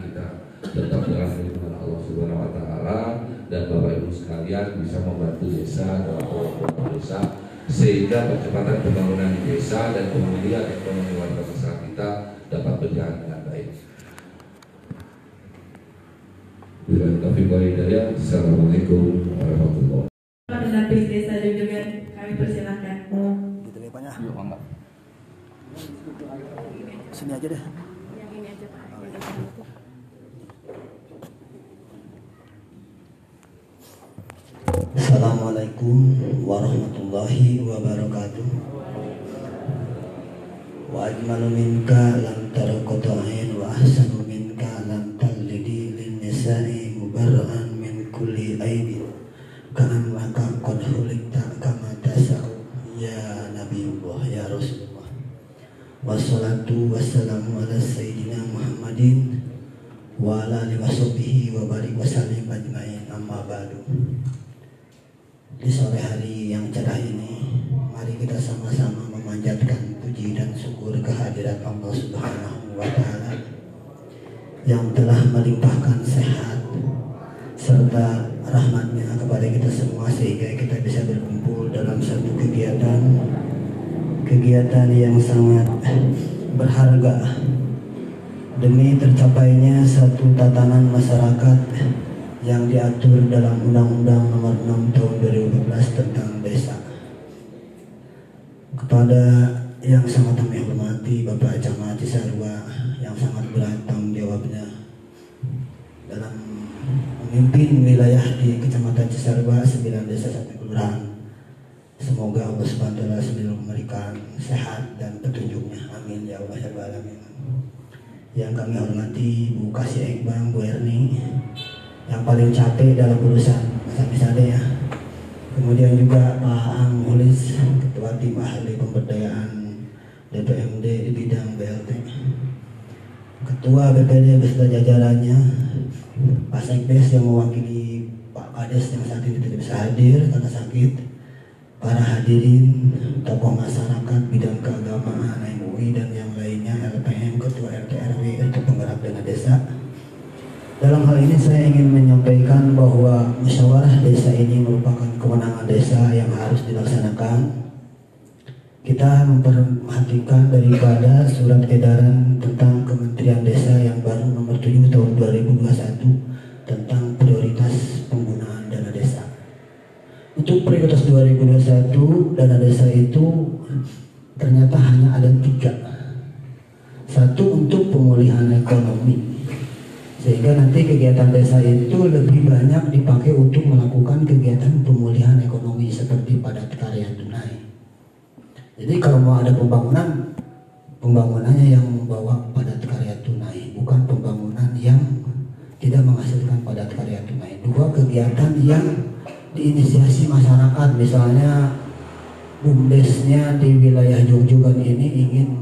kita tetap dalam lindungan Allah Subhanahu Wa Taala dan Bapak Ibu sekalian bisa membantu desa dalam program desa sehingga percepatan pembangunan di desa dan pemulihan ekonomi warga masyarakat kita dapat berjalan dengan baik. Bila taufiq wal hidayah, Assalamualaikum warahmatullahi wabarakatuh. Pendamping desa Jojogan kami persilahkan. Gitu ya. Yuk. Sini aja deh. Yang ini aja Pak. Assalamualaikum warahmatullahi wabarakatuh. Wa ajmalu minka lam tara qata'in wa ahsanu minka lam talidi lin nisa'i mubarra'an min kulli aibin ka'annaka qad khuliqta kama tasa'u ya Nabiullah ya Rasulullah. Wassalatu wassalamu ala sayyidina Muhammadin wa ala alihi wa sahbihi wa barik wa sallim ajma'in amma ba'du. Di sore hari yang cerah ini, mari kita sama-sama memanjatkan puji dan syukur kehadirat Allah Subhanahu wa taala yang telah melimpahkan sehat serta rahmatnya kepada kita semua sehingga kita bisa berkumpul dalam satu kegiatan kegiatan yang sangat berharga. Demi tercapainya satu tatanan masyarakat yang diatur dalam Undang-Undang Nomor 6 Tahun 2014 tentang Desa. Kepada yang sangat kami hormati Bapak Camat Cisarua yang sangat berat tanggung jawabnya dalam memimpin wilayah di Kecamatan Cisarua 9 desa satu kelurahan. Semoga Allah Subhanahu wa taala memberikan sehat dan petunjuknya. Amin ya Allah ya alamin. Yang kami hormati Bu Kasih Ekbang, Bu Erni, yang paling capek dalam urusan misalnya ya. Kemudian juga Pak Ang Ulis Ketua Tim Ahli Pemberdayaan DPMD di bidang BLT Ketua BPD beserta jajarannya Pak Sekdes yang mewakili Pak Kades yang saat ini tidak bisa hadir karena sakit. Para hadirin tokoh masyarakat bidang keagamaan MUI dan yang lainnya LPM Ketua RT untuk penggerak dana desa dalam hal ini saya ingin menyampaikan bahwa musyawarah desa ini merupakan kewenangan desa yang harus dilaksanakan. Kita memperhatikan daripada surat edaran tentang Kementerian Desa yang baru nomor 7 tahun 2021 tentang prioritas penggunaan dana desa. Untuk prioritas 2021 dana desa itu ternyata hanya ada tiga. Satu untuk pemulihan ekonomi, sehingga nanti kegiatan desa itu lebih banyak dipakai untuk melakukan kegiatan pemulihan ekonomi seperti padat karya tunai. Jadi kalau mau ada pembangunan, pembangunannya yang membawa padat karya tunai, bukan pembangunan yang tidak menghasilkan padat karya tunai. Dua kegiatan yang diinisiasi masyarakat, misalnya bumdesnya di wilayah Jogjogan ini ingin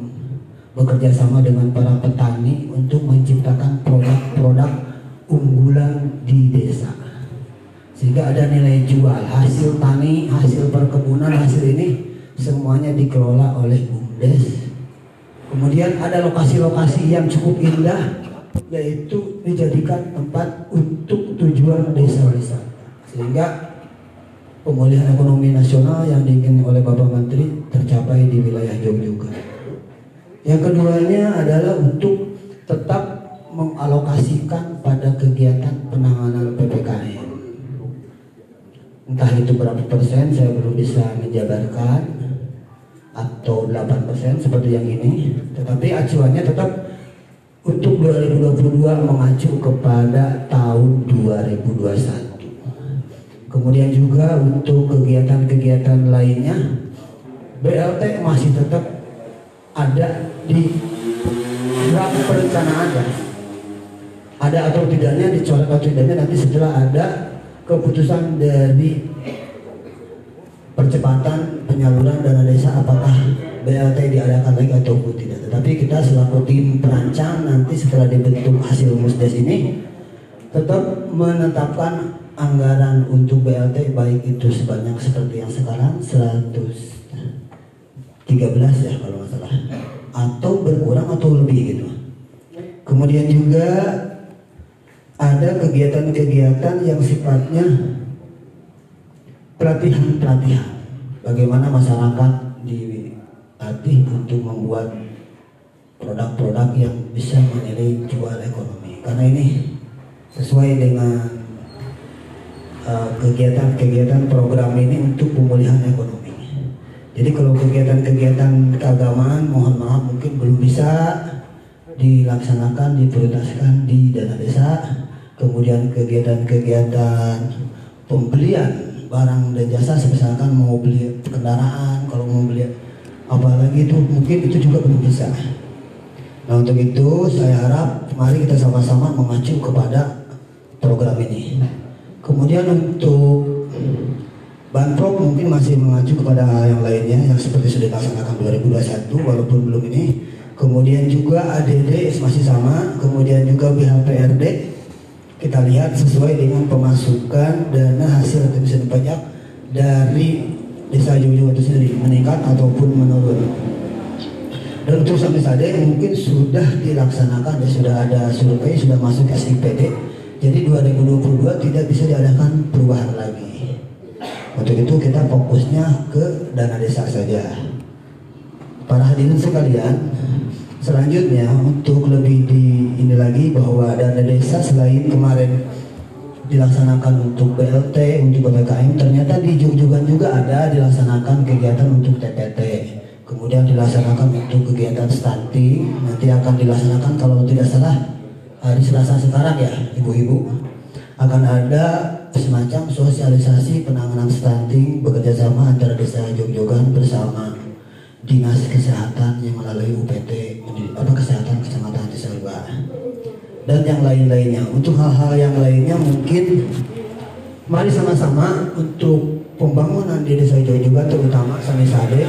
bekerja sama dengan para petani untuk menciptakan produk-produk unggulan di desa. Sehingga ada nilai jual. Hasil tani hasil perkebunan hasil ini semuanya dikelola oleh bumdes. Kemudian ada lokasi-lokasi yang cukup indah yaitu dijadikan tempat untuk tujuan desa wisata. Sehingga pemulihan ekonomi nasional yang diingin oleh Bapak Menteri tercapai di wilayah Jogja. Yang keduanya adalah untuk tetap mengalokasikan pada kegiatan penanganan PPKM. Entah itu berapa persen saya belum bisa menjabarkan atau 8 persen seperti yang ini. Tetapi acuannya tetap untuk 2022 mengacu kepada tahun 2021. Kemudian juga untuk kegiatan-kegiatan lainnya BLT masih tetap ada di draft perencanaan ya. Ada atau tidaknya dicoret atau tidaknya nanti setelah ada keputusan dari percepatan penyaluran dana desa apakah BLT diadakan lagi ataupun tidak. Tetapi kita selaku tim perancang nanti setelah dibentuk hasil musdes ini tetap menetapkan anggaran untuk BLT baik itu sebanyak seperti yang sekarang 113 ya kalau nggak salah atau berkurang atau lebih gitu. Kemudian juga ada kegiatan-kegiatan yang sifatnya pelatihan-pelatihan. Bagaimana masyarakat dilatih untuk membuat produk-produk yang bisa menilai jual ekonomi. Karena ini sesuai dengan uh, kegiatan-kegiatan program ini untuk pemulihan ekonomi jadi kalau kegiatan-kegiatan keagamaan mohon maaf mungkin belum bisa dilaksanakan diprioritaskan di dana desa kemudian kegiatan-kegiatan pembelian barang dan jasa misalkan mau beli kendaraan kalau mau beli apalagi itu mungkin itu juga belum bisa. Nah untuk itu saya harap mari kita sama-sama mengacu kepada program ini. Kemudian untuk Banprop mungkin masih mengacu kepada yang lainnya yang seperti sudah dilaksanakan 2021 walaupun belum ini kemudian juga ADD masih sama kemudian juga BHPRD kita lihat sesuai dengan pemasukan dana hasil retribusi pajak dari desa Jojo itu sendiri meningkat ataupun menurun. Dan untuk sampai saat ini mungkin sudah dilaksanakan ya sudah ada survei sudah masuk SIPD. Jadi 2022 tidak bisa diadakan perubahan lagi. Untuk itu kita fokusnya ke dana desa saja. Para hadirin sekalian, Selanjutnya untuk lebih di ini lagi bahwa dana desa selain kemarin dilaksanakan untuk BLT, untuk PPKM, ternyata di Jogjogan juga ada dilaksanakan kegiatan untuk TPT. Kemudian dilaksanakan untuk kegiatan stunting, nanti akan dilaksanakan kalau tidak salah hari Selasa sekarang ya, ibu-ibu. Akan ada semacam sosialisasi penanganan stunting bekerjasama antara desa Jogjogan bersama dinas kesehatan yang melalui UPT apa kesehatan kecamatan Cisarua dan yang lain-lainnya. Untuk hal-hal yang lainnya mungkin mari sama-sama untuk pembangunan di desa juga terutama Samisade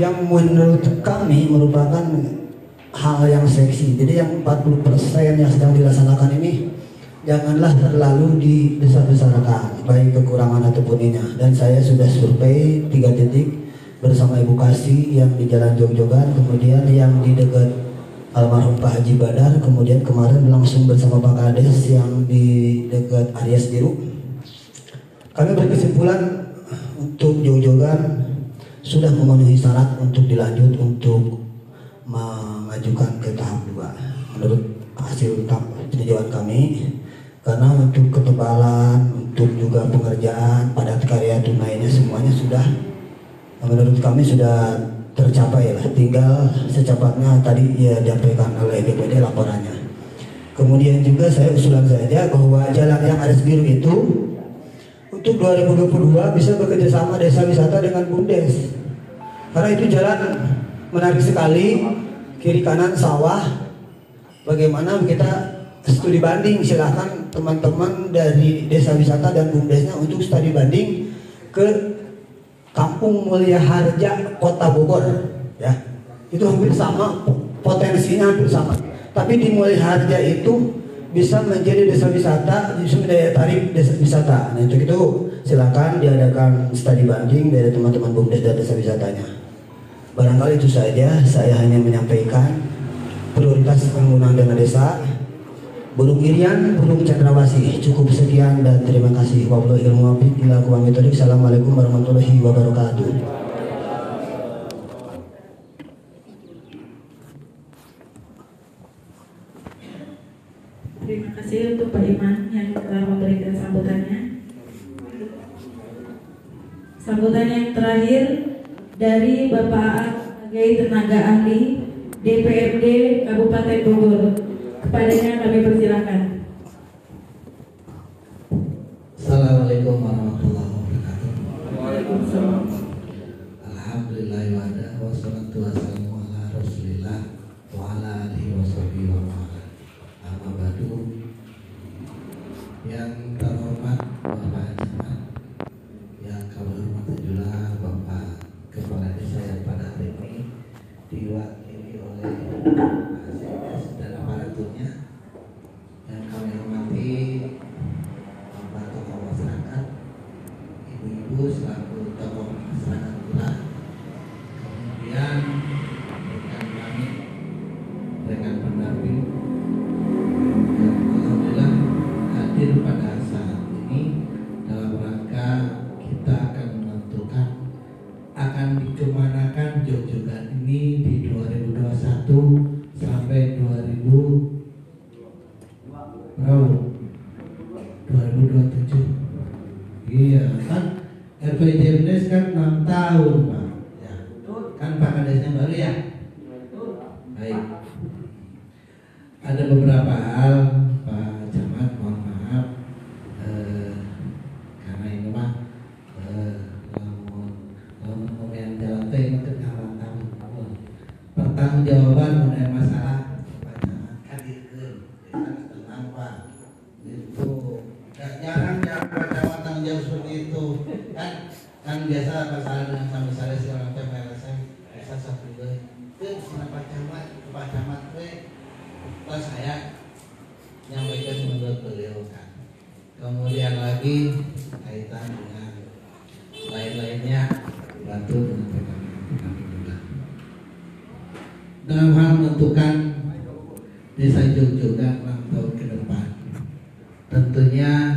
yang menurut kami merupakan hal yang seksi. Jadi yang 40% yang sedang dilaksanakan ini janganlah terlalu dibesar-besarkan baik kekurangan ataupun ini dan saya sudah survei tiga titik bersama Ibu Kasih yang di Jalan Jogjogan, kemudian yang di dekat almarhum Pak Haji Badar, kemudian kemarin langsung bersama Pak Kades yang di dekat Aries Biru. Kami berkesimpulan untuk Jogjogan sudah memenuhi syarat untuk dilanjut untuk mengajukan ke tahap dua menurut hasil peninjauan kami karena untuk ketebalan untuk juga pengerjaan padat karya tunainya semuanya sudah menurut kami sudah tercapai lah. Tinggal secepatnya tadi ya diampaikan oleh DPD laporannya. Kemudian juga saya usulan saja bahwa jalan yang ada biru itu untuk 2022 bisa bekerja sama desa wisata dengan BUMDes karena itu jalan menarik sekali kiri kanan sawah. Bagaimana kita studi banding silahkan teman-teman dari desa wisata dan BUMDesnya untuk studi banding ke Kampung Mulia Harja Kota Bogor ya. Itu hampir sama potensinya hampir sama. Tapi di Mulia Harja itu bisa menjadi desa wisata bisa daya tarik desa wisata. Nah untuk itu silakan diadakan studi banding dari teman-teman bumdes dan desa wisatanya. Barangkali itu saja saya hanya menyampaikan prioritas penggunaan dana desa Burung Irian, Burung Cendrawasih. Cukup sekian dan terima kasih. Wabillahi ilmu wafiq ila metodik. Assalamualaikum warahmatullahi wabarakatuh. Terima kasih untuk Pak Iman yang telah memberikan sambutannya. Sambutan yang terakhir dari Bapak sebagai tenaga ahli DPRD Kabupaten Bogor. Kepadanya kami persilakan. Assalamualaikum warahmatullahi wabarakatuh. Waalaikumsalam. Alhamdulillah wa wassalatu wassalamu ala Rasulillah wa ala alihi washabihi wa ala. Amma ba'du. Yang terhormat Bapak Jaman, yang kami hormati juga Bapak Kepala Desa yang pada hari ini diwakili oleh Ada beberapa hal, Pak Camat, mohon maaf. Eh, karena ini mah eh, lamun lamun jalan teh itu tamu. Pertanggung jawaban mengenai masalah Pak Camat. Kita tenang Pak. Itu jarang Pak Camat tanggung jawab seperti itu. Kan kan biasa masalah dengan sampai saya macam LSM bisa satu. Itu Pak Camat, Pak Camat teh pas saya nyampaikan menurut beliau kan kemudian lagi kaitan dengan lain-lainnya bantu dengan dalam hal menentukan desa juga enam tahun ke depan. Tentunya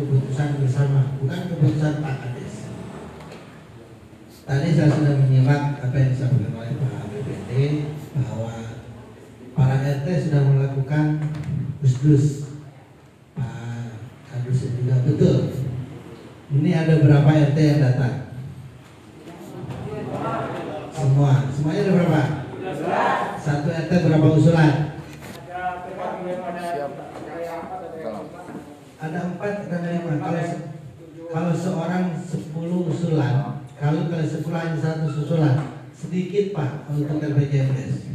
keputusan bersama bukan keputusan Pak Kades tadi saya sudah menyimak apa yang disampaikan oleh Pak BPD bahwa para RT sudah melakukan usdus Pak Kadus juga betul. Ini ada berapa RT yang datang? Semua. Semuanya ada berapa? Satu RT berapa usulan? Ada empat dan lima. Kalau kalau seorang sepuluh usulan, kalau kalau sepuluh hanya satu usulan, sedikit pak untuk RPJMS.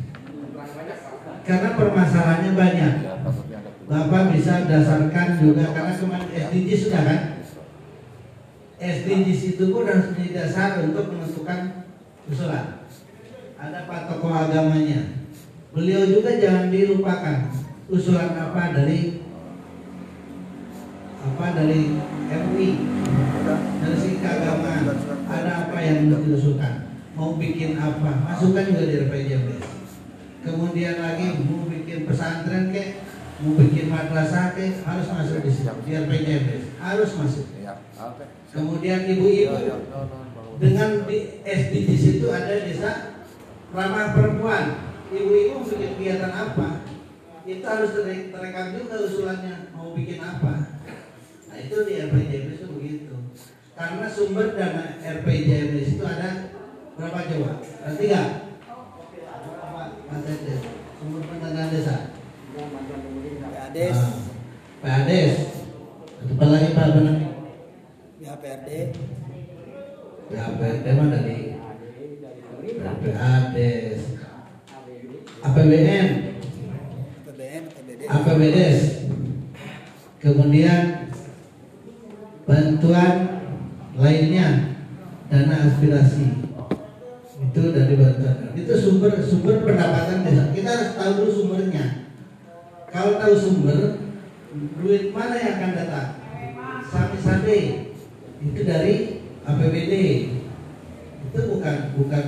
Karena permasalahannya banyak. Bapak bisa dasarkan juga karena kemarin SDG sudah kan? SDGs itu pun harus menjadi dasar untuk menentukan usulan. Ada pak tokoh agamanya. Beliau juga jangan dilupakan usulan apa dari apa dari MUI dari segi keagamaan ada apa yang diusulkan mau bikin apa masukkan juga di RPJMS kemudian lagi mau bikin pesantren kek mau bikin madrasah kek harus masuk di situ di RPJMS harus masuk. Kemudian ibu-ibu dengan di SDGs itu ada desa ramah perempuan. Ibu-ibu bikin kegiatan apa? Itu harus terekam juga usulannya mau bikin apa? Nah itu di RPJMS itu begitu. Karena sumber dana RPJMS itu ada berapa coba? Ada tiga Ede, sumber pendanaan desa PADES, Ah, PADES apa lagi Pak benar ya PRD, ya PRD mah dari PADES APBN PBN, PBD, APBDes kemudian bantuan lainnya dana aspirasi itu dari bantuan itu sumber sumber pendapatan desa. Kita harus tahu dulu sumbernya. Kalau tahu sumber duit mana yang akan datang? Sami sade itu dari APBD itu bukan bukan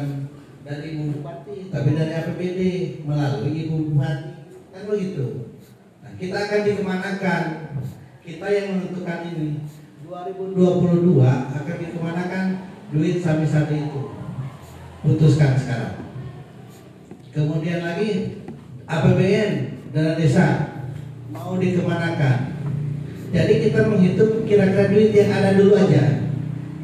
dari ibu bupati tapi dari APBD melalui ibu bupati. Kan begitu? Nah, kita akan dikemanakan? Kita yang menentukan ini. 2022 akan dikemanakan duit sami sade itu putuskan sekarang. Kemudian lagi APBN dana desa mau dikemanakan? Jadi kita menghitung kira-kira duit yang ada dulu aja.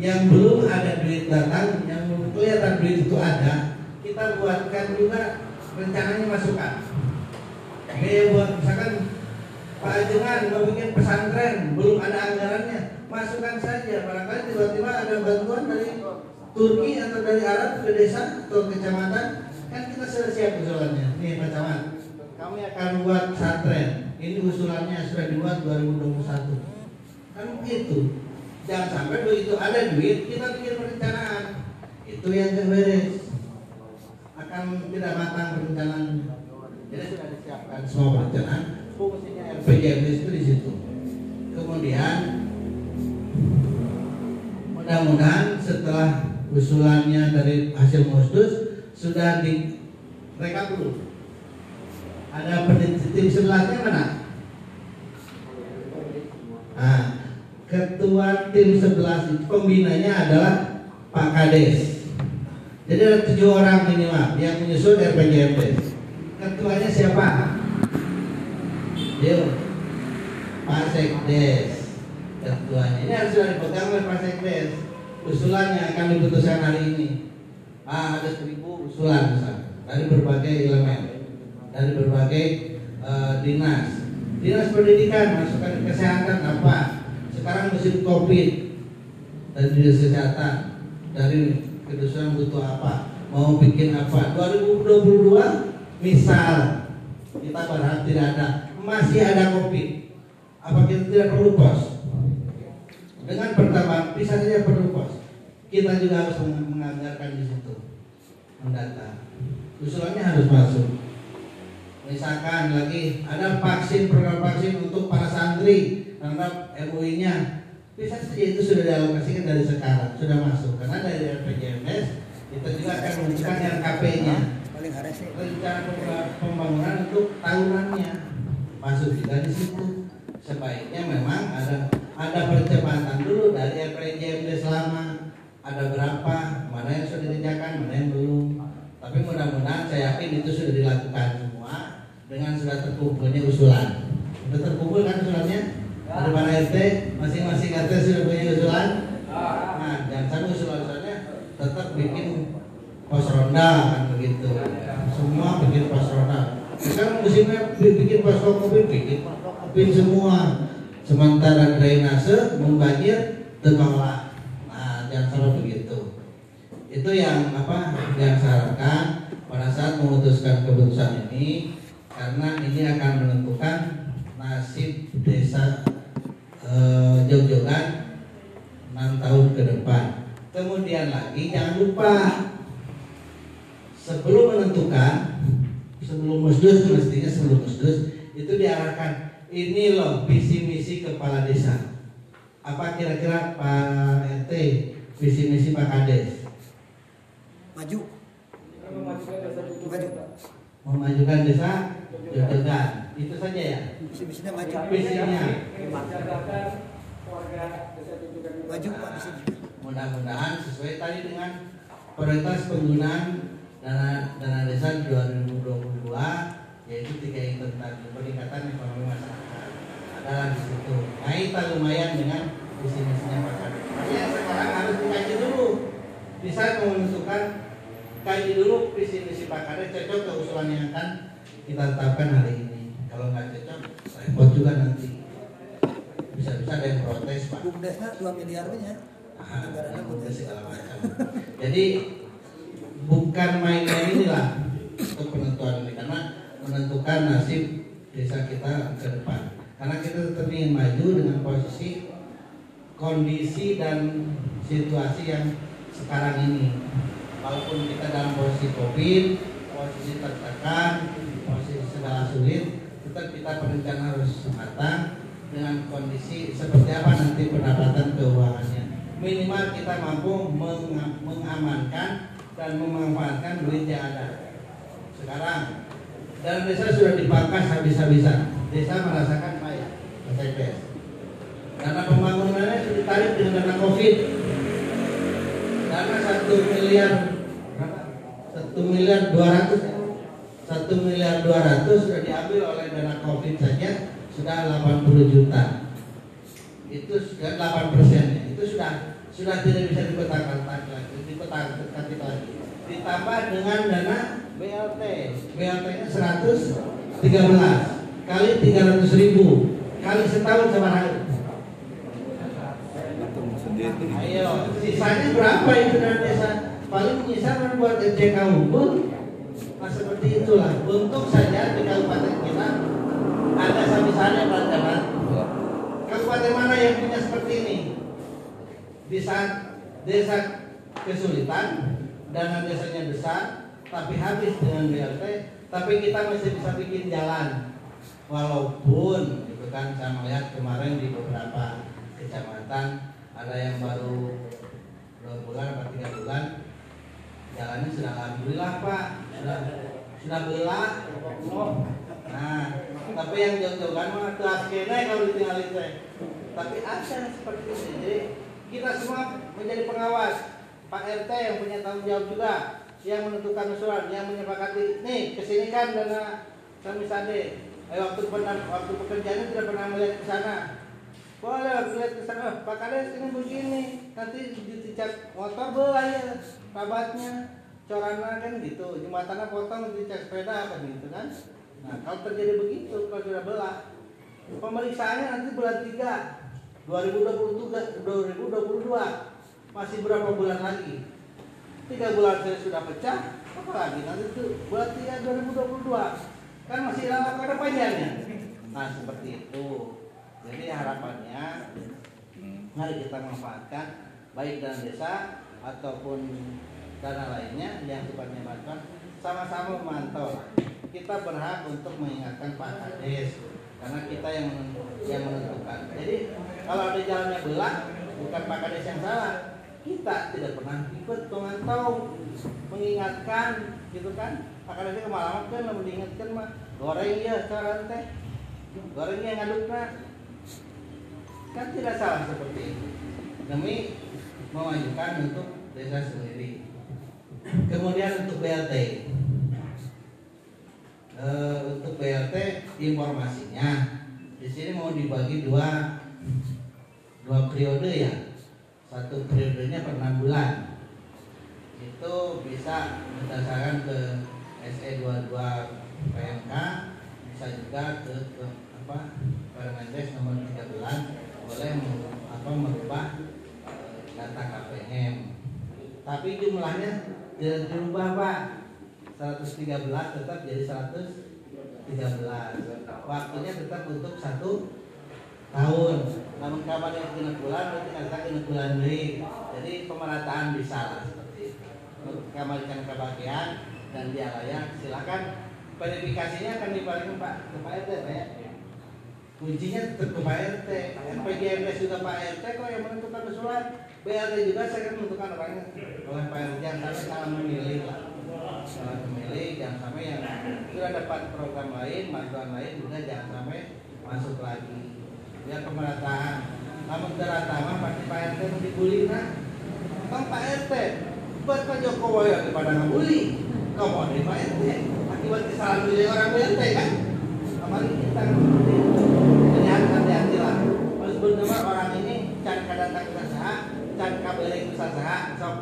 Yang belum ada duit datang yang belum kelihatan duit itu ada kita buatkan juga rencananya masukkan biaya buat misalkan Pak Ajengan mau bikin pesantren belum ada anggarannya masukkan saja. Barangkali tiba-tiba ada bantuan dari Turki atau dari Arab ke desa atau kecamatan kan kita sudah siap usulannya. Nih Pak Camat kami akan buat pesantren ini usulannya sudah dibuat 2021 kan begitu jangan sampai begitu ada duit kita bikin perencanaan. Itu yang gak beres akan tidak matang perencanaan. Jadi sudah disiapkan semua perencanaan. Fungsinya itu di situ. Kemudian mudah-mudahan setelah usulannya dari hasil musdus sudah di rekap dulu. Ada tim sebelahnya mana? Nah, ketua tim sebelas itu pembinanya adalah Pak Kades. Jadi ada tujuh orang minimal yang menyusun RPJMD. Ketuanya siapa? Yuk, Pak Sekdes. Ketuanya ini harus dipegang oleh Pak Sekdes. Usulannya akan diputuskan hari ini. Ah, ada seribu usulan misalnya, dari berbagai elemen, dari berbagai eh, dinas. Dinas pendidikan, masukkan kesehatan apa? Sekarang musim COVID dari dinas kesehatan, dari kedusuan butuh apa? Mau bikin apa? 2022 misal kita berharap tidak ada, masih ada COVID. Apa kita tidak perlu pos? Dengan pertambahan bisa saja perlu pos. Kita juga harus meng- menganggarkan di situ. Mendata. Usulannya harus masuk. Misalkan lagi ada vaksin program vaksin untuk para santri. Terhadap MUI-nya bisa saja itu sudah dialokasikan dari sekarang sudah masuk. Karena dari RPJMS kita juga akan menunjukkan RKP-nya rencana pemba- pembangunan untuk tahunannya masuk juga di situ. Sebaiknya memang ada ada percepatan dulu dari RPJMD selama. Ada berapa mana yang sudah dikerjakan mana yang belum. Tapi mudah-mudahan saya yakin itu sudah dilakukan semua dengan sudah terkumpulnya usulan. Sudah terkumpul kan usulannya dari mana RT masing-masing RT sudah punya usulan? Nah jangan sampai usulan-usulannya tetap bikin pos ronda kan begitu. Semua bikin pos ronda. Sekarang musimnya bi- bikin pos covid bikin. Bikin semua sementara drainase membanjir terbawa. Nah jangan begitu itu yang apa yang saya harapkan pada saat memutuskan keputusan ini karena ini akan menentukan nasib desa eh, Jogjogan enam tahun ke depan. Kemudian lagi jangan lupa sebelum menentukan sebelum musdus mestinya sebelum musdus itu diarahkan ini loh visi misi kepala desa. Apa kira-kira Pak RT visi misi Pak Kades? Maju. Maju. Memajukan desa Jogjogan itu saja ya? Bisa bisanya maju. Visinya. Maju pak mudah-mudahan sesuai tadi dengan prioritas penggunaan dana dana desa 2022 yaitu tiga yang tentang peningkatan ekonomi masyarakat adalah di situ kita lumayan dengan visi misinya Pak Kadis Makanya sekarang harus dikaji dulu. Bisa menentukan kaji dulu visi misi Pak Kadis cocok ke usulan yang akan kita tetapkan hari ini. Kalau nggak cocok repot juga nanti. Bisa-bisa ada yang protes Pak. Bumdesnya dua miliar punya Ah, segala macam. Jadi bukan main-main inilah untuk penentuan ini. Karena menentukan nasib desa kita ke depan. Karena kita tetap ingin maju dengan posisi kondisi dan situasi yang sekarang ini. Walaupun kita dalam posisi Covid, posisi tertekan, posisi segala sulit, tetap kita perencanaan harus matang dengan kondisi seperti apa nanti pendapatan keuangannya minimal kita mampu meng- mengamankan dan memanfaatkan duit yang ada. Sekarang dalam desa sudah dipangkas habis-habisan. Desa merasakan Karena pembangunannya ditarik dengan dana COVID. Dana satu miliar? Satu miliar dua ratus satu miliar dua ratus sudah diambil oleh dana COVID saja sudah 80 juta. Itu sudah 8 persennya itu sudah sudah tidak bisa dipetakan lagi dipetakan lagi. Ditambah dengan dana BLT BLT nya 113 kali 300 ribu kali setahun sama hari. Ayo. Sisanya berapa itu dari desa? Paling menyisa kan buat RJK unggul nah seperti itulah. Untuk saja di kabupaten kita ada samisanya pelajaran Kabupaten mana yang punya seperti ini? Di saat desa kesulitan, dana desanya besar, tapi habis dengan BLT, tapi kita masih bisa bikin jalan. Walaupun itu kan saya melihat kemarin di beberapa kecamatan ada yang baru dua bulan atau tiga bulan jalannya sudah alhamdulillah pak. Sudah sudah belah nah tapi yang jauh-jauh kan mah tuh akhirnya kalau ditinggalin teh. Tapi yang seperti ini jadi kita semua menjadi pengawas. Pak RT yang punya tanggung jawab juga. Yang menentukan usulan yang menyepakati nih ke sini kan dana kami sade eh, waktu pernah waktu pekerjaannya tidak pernah melihat ke sana. Boleh waktu lihat ke sana. "Oh, Pak Kades ini begini. Nanti dicat motor belah ya rabatnya corana kan gitu. Jembatannya potong dicat sepeda kan gitu kan. Nah kalau terjadi begitu kalau sudah belah pemeriksaannya nanti bulan 3 2022 2022 masih berapa bulan lagi? Tiga bulan saya sudah pecah apa lagi? Nanti itu bulan 3 2022 kan masih lama karena panjangnya nah seperti itu. Jadi harapannya mari kita manfaatkan baik dana desa ataupun dana lainnya yang sifatnya bantuan sama-sama memantau. Kita berhak untuk mengingatkan Pak Kades karena kita yang yang menentukan. Jadi kalau ada jalannya belah bukan Pak Kades yang salah. Kita tidak pernah ikut memantau mengingatkan gitu kan Pak Kades kemalaman kan lamun diingatkan mah goreng ya cara teh. Gorengnya ngaduk kan tidak salah seperti itu. Demi memajukan untuk desa sendiri. Kemudian untuk BLT Eh, untuk BLT informasinya. Di sini mau dibagi dua dua periode ya. Satu periodenya per enam bulan. Itu bisa berdasarkan ke SE 22 PMK bisa juga ke, ke apa Permendes nomor 13 boleh apa merubah eh, data KPM tapi jumlahnya tidak dirubah Pak. 113 tetap jadi 113 waktunya tetap untuk satu tahun. Namun kapan yang kena bulan berarti kita kena bulan beli jadi pemerataan bisa lah seperti itu. Kebahagiaan dan dia layak silakan verifikasinya akan dibalikin Pak ke Pak RT Pak ya. Kuncinya tetap ke Pak RT RPJMS juga Pak RT kok yang menentukan usulan BLT juga saya kan menentukan orangnya oleh Pak RT jangan sampai salah memilih lah. Salah memilih jangan sampai yang sudah dapat program lain bantuan lain juga jangan sampai masuk lagi. Biar pemerataan. Namun terata mah pasti Pak RT mau dibully nah Bang Pak RT buat Pak Jokowi yang daripada ngebully mau dari Pak RT akibat kesalahan milih orang BLT kan? Kemarin kita seperti itu. jadi hati-hati lah. Harus benar orang ini can kadatang ke saha can kabeli ke saha sok.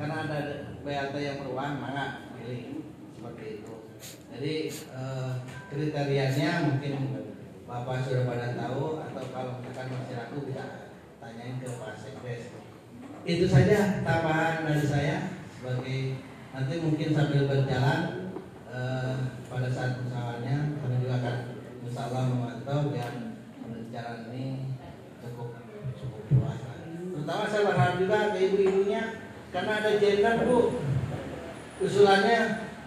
Karena ada BLT yang beruang maka pilih seperti itu. Jadi eh, kriterianya mungkin Bapak sudah pada tahu atau kalau misalkan masih ragu bisa tanyain ke Pak Sekdes. Itu saja tambahan dari saya sebagai nanti mungkin sambil berjalan eh, pada saat musyawarahnya kami juga akan Allah memantau biar pembicaraan ini cukup cukup luas. Terutama saya berharap juga ke ibu-ibunya karena ada gender bu. Usulannya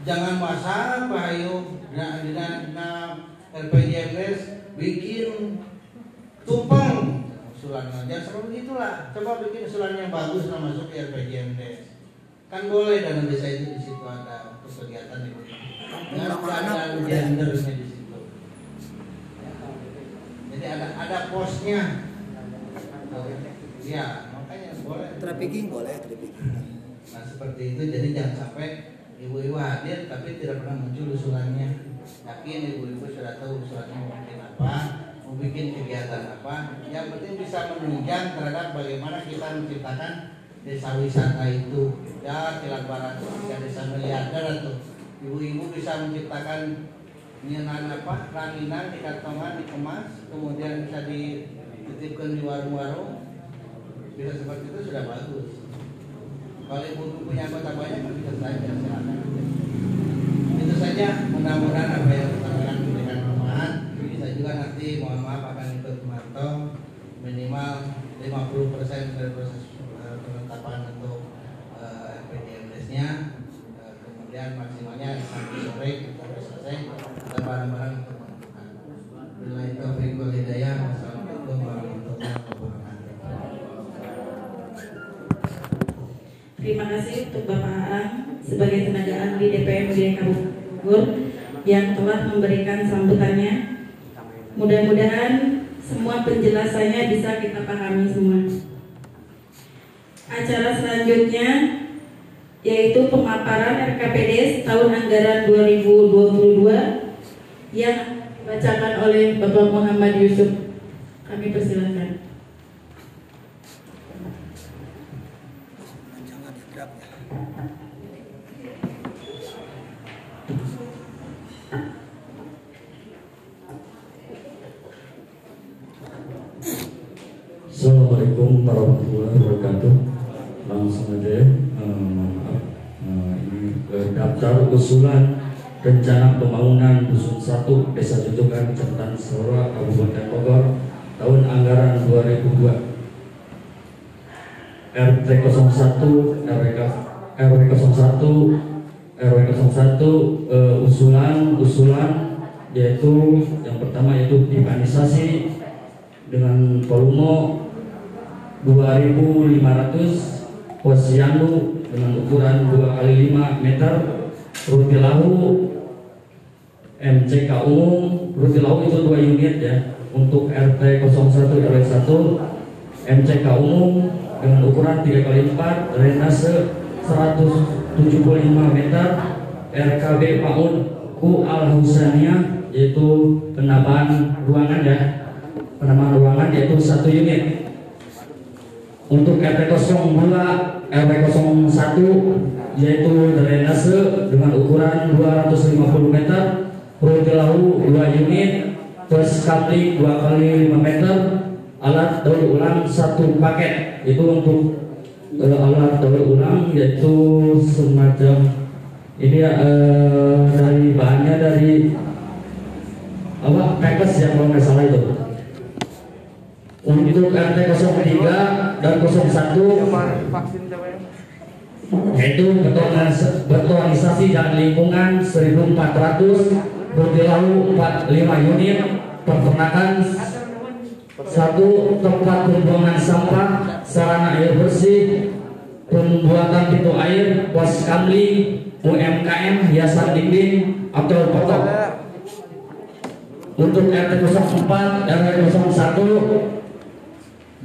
jangan Pak Ayu nah, nah, nah, RPJMS bikin tumpang usulannya. Jangan seperti begitulah. Coba bikin usulan yang bagus lah masuk ke kan boleh dana desa itu di situ ada untuk kegiatan ibu nggak ada gendernya di situ Ya. jadi ada ada posnya ya makanya boleh Trafficking boleh, trafficking. Nah seperti itu jadi jangan sampai ibu-ibu hadir tapi tidak pernah muncul usulannya. Yakin ibu-ibu sudah tahu usulannya mau bikin apa, mau bikin kegiatan apa. Yang penting bisa menunjang terhadap bagaimana kita menciptakan desa wisata itu. Ya kilat barat ketika desa miliarder tuh ibu-ibu bisa menciptakan nyenan apa ranginan di kantongan dikemas kemudian bisa dititipkan di warung-warung bisa seperti itu sudah bagus kalau ibu punya anggota banyak kan bisa saja silakan. Itu saja mudah-mudahan apa yang kita sampaikan memberikan manfaat. Bisa juga nanti mohon maaf akan ikut memantau minimal 50% dari proses eh, penetapan untuk eh, RPJMDes-nya. Eh, kemudian maksimalnya sampai sore kita selesai untuk menentukan. Bila itu wal hidayah. Wassalamualaikum warahmatullahi wabarakatuh. Terima kasih untuk Bapak Aang sebagai tenaga ahli DPRD Kabupaten Bogor yang telah memberikan sambutannya. Mudah-mudahan semua penjelasannya bisa kita pahami semua. Acara selanjutnya pemaparan RKPD tahun anggaran 2022 yang dibacakan oleh Bapak Muhammad Yusuf. Kami persilakan. Usulan rencana pembangunan dusun 1 Desa Jujukan Kecamatan Sora Kabupaten Bogor tahun anggaran 2002 RT 01 RW RW 01 RW 01 eh, usulan usulan yaitu yang pertama yaitu pipanisasi dengan volume 2500 posyandu dengan ukuran 2 kali 5 meter ruti lahu MCK umum ruti lahu itu dua unit ya untuk RT 01 RW 1 MCK umum dengan ukuran 3 kali 4 drainase 175 meter RKB PAUD Ku Al Husaniyah yaitu penambahan ruangan ya penambahan ruangan yaitu satu unit. Untuk RT 02 RW 01 yaitu drainase dengan ukuran 250 meter ruti lahu 2 unit terus kabling 2 kali 5 meter alat daur ulang satu paket. Itu untuk uh, alat daur ulang yaitu semacam ini uh, dari bahannya dari apa pekes yang kalau nggak salah itu. Untuk RT 03 dan 01 yaitu betonisasi dan lingkungan 1400 Rupilahu 45 unit peternakan satu tempat pembuangan sampah sarana air bersih pembuatan pintu air pos kamli UMKM hiasan dinding atau potok untuk RT 04 RW 01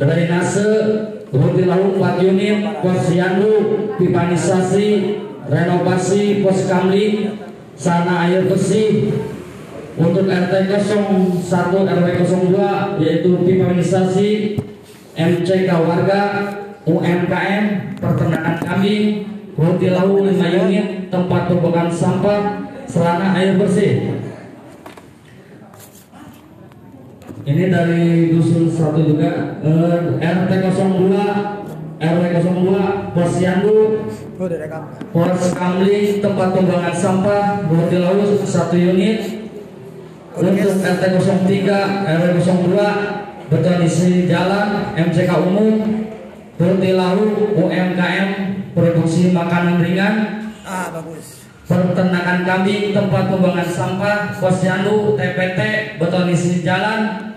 drainase ruti laut 4 unit posyandu pipanisasi renovasi pos kamli sana air bersih. Untuk RT 01 RW 02 yaitu pipanisasi MCK warga UMKM peternakan kambing ruti laut 5 unit tempat pembuangan sampah sarana air bersih Ini dari dusun satu juga. Eh, RT 02 RW 02 Posyandu Pos Kamling tempat pembuangan sampah Bodi Laut satu unit. Untuk RT 03 RW 02 beton isi jalan MCK umum Bodi Laut UMKM produksi makanan ringan. Ah, bagus. peternakan kambing tempat pembuangan sampah posyandu TPT beton isi jalan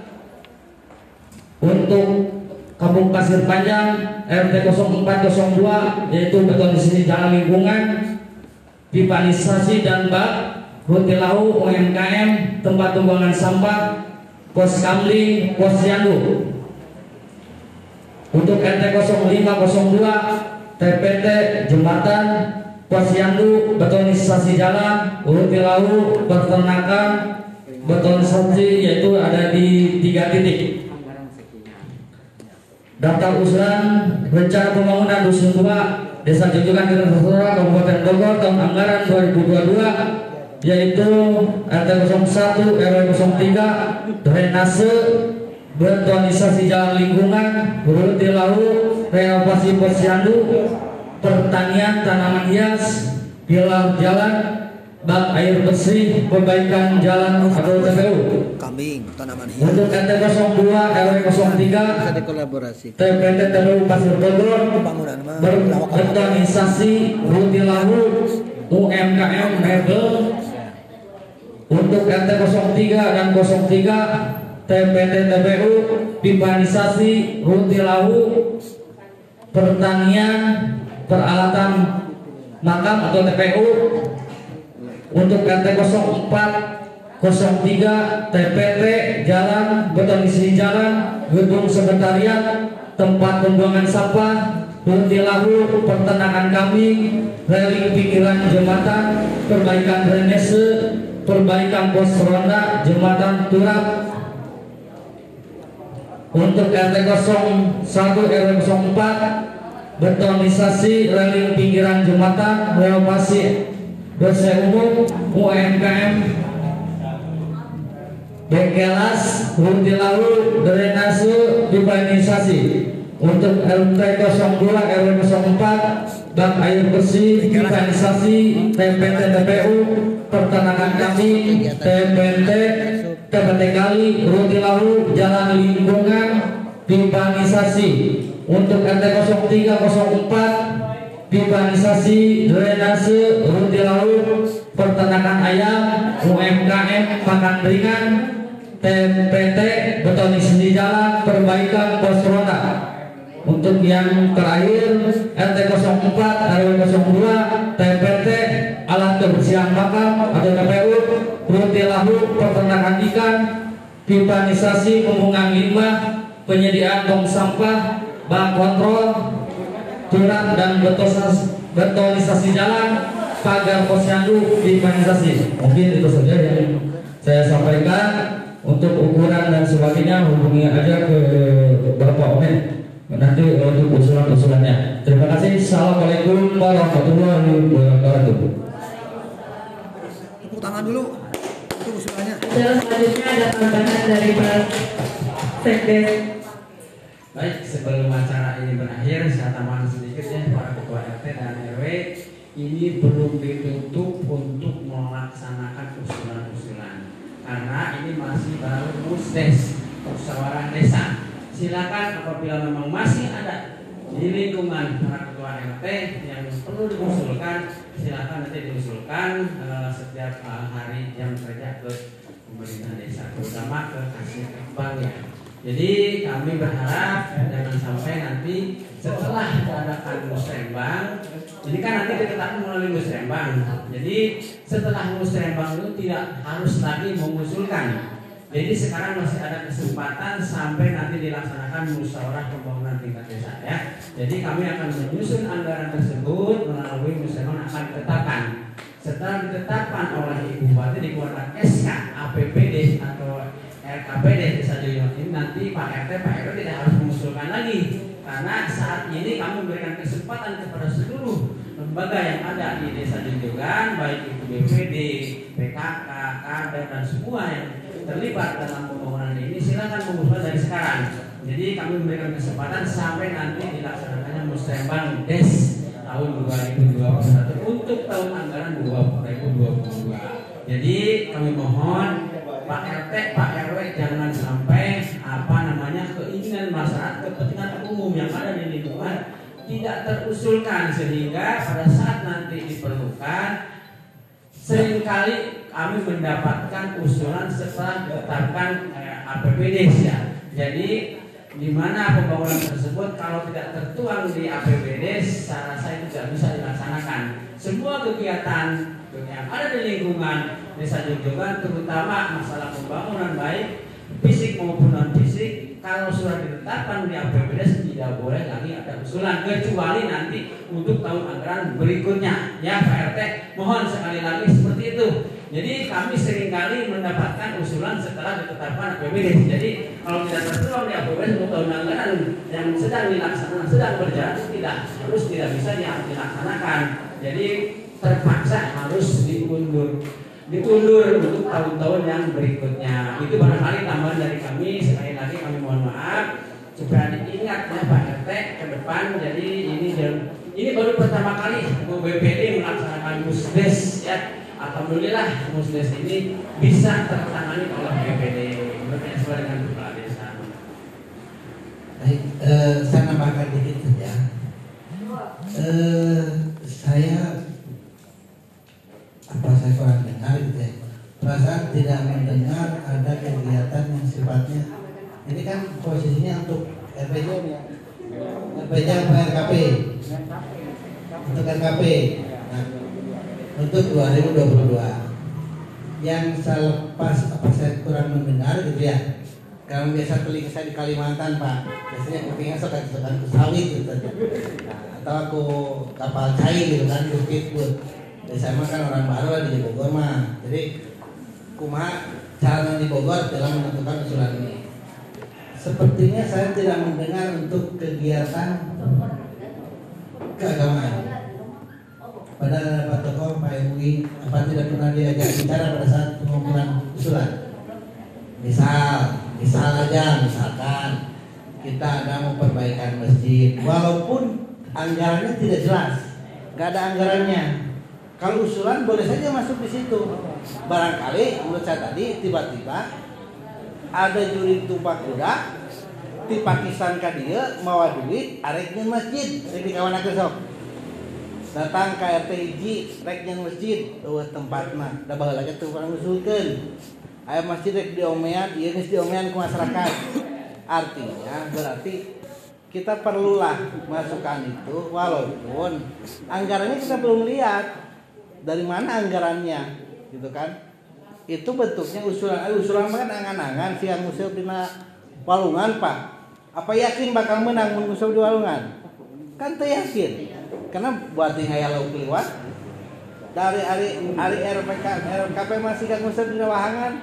Kampung Pasir Panjang RT 0402 yaitu beton di sini jalan lingkungan pipanisasi dan bak Ruti Lau UMKM tempat pembuangan sampah pos kamling pos yandu. Untuk RT 0502 TPT jembatan pos yandu betonisasi jalan Ruti Lau peternakan betonisasi yaitu ada di tiga titik daftar usulan rencana pembangunan dusun tua Desa Jujukan Kecamatan Kabupaten Bogor tahun anggaran 2022 yaitu RT 01 RW 03 drainase betonisasi jalan lingkungan beruti laut renovasi posyandu pertanian tanaman hias pilar jalan bak air bersih perbaikan jalan atau TPU Kambing, tanaman hias. untuk RT 02 RW 03 Bisa dikolaborasi. TPT TPU Pasir Bogor berorganisasi Ruti Lahu UMKM Mebel untuk RT 03 dan 03 TPT TPU pipanisasi Ruti Lahu pertanian peralatan makam atau TPU untuk RT 04 03 TPT jalan betonisasi jalan gedung sekretariat tempat pembuangan sampah Kuntilahu pertenakan kami railing pikiran jembatan perbaikan drainase perbaikan pos ronda jembatan turap. Untuk RT 01 RW 04 betonisasi railing pinggiran jembatan renovasi dosen umum UMKM Bengkelas, Huntilalu, Drenase, Urbanisasi untuk RT 02 RW 04 Bank Air Bersih, Urbanisasi, TPT TPU, Pertanakan Kami, TPT, TPT Kali, Huntilalu, Jalan Lingkungan, Urbanisasi untuk RT 03 04 Urbanisasi, Drenase, Huntilalu, Pertanakan Ayam, UMKM, Pakan Ringan, TPT betonis di jalan perbaikan pos roda untuk yang terakhir RT 04 RW 02 TPT alat kebersihan makam atau TPU rutilahu peternakan ikan pipanisasi pembuangan limbah penyediaan tong sampah bak kontrol turap dan betonisasi, betonisasi jalan pagar posyandu pipanisasi mungkin itu saja yang saya sampaikan untuk ukuran dan sebagainya hubungi aja ke Bapak Omen nanti untuk usulan-usulannya. Terima kasih. Assalamualaikum warahmatullahi wabarakatuh. Tepuk tangan dulu. Itu usulannya. Dan selanjutnya ada tambahan dari Pak Sekdes. Baik, sebelum acara ini berakhir, saya tambahkan sedikit ya para ketua RT dan RW. Ini belum ditutup untuk melaksanakan usulan-usulan karena ini masih baru musdes musyawarah desa. Silakan apabila memang masih ada di lingkungan para ketua RT yang perlu diusulkan, silakan nanti diusulkan uh, setiap uh, hari jam kerja ke pemerintah desa, terutama ke kasih bank ya. Jadi kami berharap jangan sampai nanti setelah diadakan musrembang, jadi kan nanti ditetapkan melalui musrembang. Jadi setelah musrembang itu tidak harus lagi mengusulkan. Jadi sekarang masih ada kesempatan sampai nanti dilaksanakan musyawarah pembangunan tingkat desa ya. Jadi kami akan menyusun anggaran tersebut melalui musrembang akan ditetapkan. Setelah ditetapkan oleh Ibu Bupati dikeluarkan SK APBD atau RKPD desa ini nanti Pak RT Pak RW tidak harus mengusulkan lagi karena saat ini kami memberikan kesempatan kepada seluruh lembaga yang ada di desa Jojogan baik itu BPD, PKK, KADA dan semua yang terlibat dalam pembangunan ini silakan mengusulkan dari sekarang. Jadi kami memberikan kesempatan sampai nanti dilaksanakannya musrembang Des tahun 2021 untuk tahun anggaran 2022. Jadi kami mohon Pak RT, Pak RW jangan sampai apa namanya keinginan masyarakat, kepentingan umum yang ada di lingkungan tidak terusulkan sehingga pada saat nanti diperlukan sering kali kami mendapatkan usulan setelah ditetapkan eh, APBD ya. Jadi di mana pembangunan tersebut kalau tidak tertuang di APBD saya tidak bisa dilaksanakan. Semua kegiatan yang ada di lingkungan desa Jojogan terutama masalah pembangunan baik fisik maupun non fisik kalau sudah ditetapkan di APBD tidak boleh lagi ada usulan kecuali nanti untuk tahun anggaran berikutnya. Ya Pak mohon sekali lagi seperti itu. Jadi kami sering kali mendapatkan usulan setelah ditetapkan APBD. Jadi kalau tidak tertuang di APBD untuk tahun anggaran yang sedang dilaksanakan sedang berjalan tidak harus tidak bisa dilaksanakan. Jadi terpaksa harus diundur diundur untuk tahun-tahun yang berikutnya. Itu barangkali tambahan dari kami. Sekali lagi kami mohon maaf supaya diingat ya Pak RT ke depan. Jadi ini ini baru pertama kali Bu BPD melaksanakan musdes ya. Alhamdulillah musdes ini bisa tertangani oleh BPD bekerja dengan kepala desa. Baik, eh, saya nambahkan dikit saja. Eh, saya apa saya kurang dengar gitu ya. Perasaan tidak mendengar ada kegiatan yang sifatnya. Ini kan posisinya untuk RPJ RPJ apa RKP untuk RKP nah, untuk 2022 yang saya lepas apa saya kurang mendengar gitu ya. Kalau biasa telinga saya di Kalimantan pak. Biasanya kupingnya suka suka sawit gitu. Nah, atau aku kapal cair gitu kan ke speedboat dan saya mah kan orang baru lah di Bogor mah jadi kumaha cara di Bogor dalam menentukan usulan ini sepertinya saya tidak mendengar untuk kegiatan keagamaan pada Pak Tokoh, Pak MUI, apa tidak pernah diajak bicara pada saat pengumpulan usulan? Misal, misal aja, misalkan kita ada mau perbaikan masjid, walaupun anggarannya tidak jelas, nggak ada anggarannya. Kalau usulan boleh saja masuk di situ. Barangkali menurut saya tadi tiba-tiba ada juri tumpah kuda di Pakistan ka dia mau duit areknya masjid. Di kawan aku sok datang ke RTIG reknya masjid. Eueuh tempatna da baheula lagi tuh orang usulkeun aya masjid rek diomean ieu geus diomean ku masyarakat. Artinya berarti kita perlulah masukan itu walaupun anggarannya kita belum lihat dari mana anggarannya? Gitu kan? Itu bentuknya usulan eh, usulan kan? Angan-angan sih yang usul dina walungan pak. Apa yakin bakal menang mengusul di walungan? Kan teu yakin karena buat yang lauk liwat dari hari hari RPK RKP masih kan ngusir di wahangan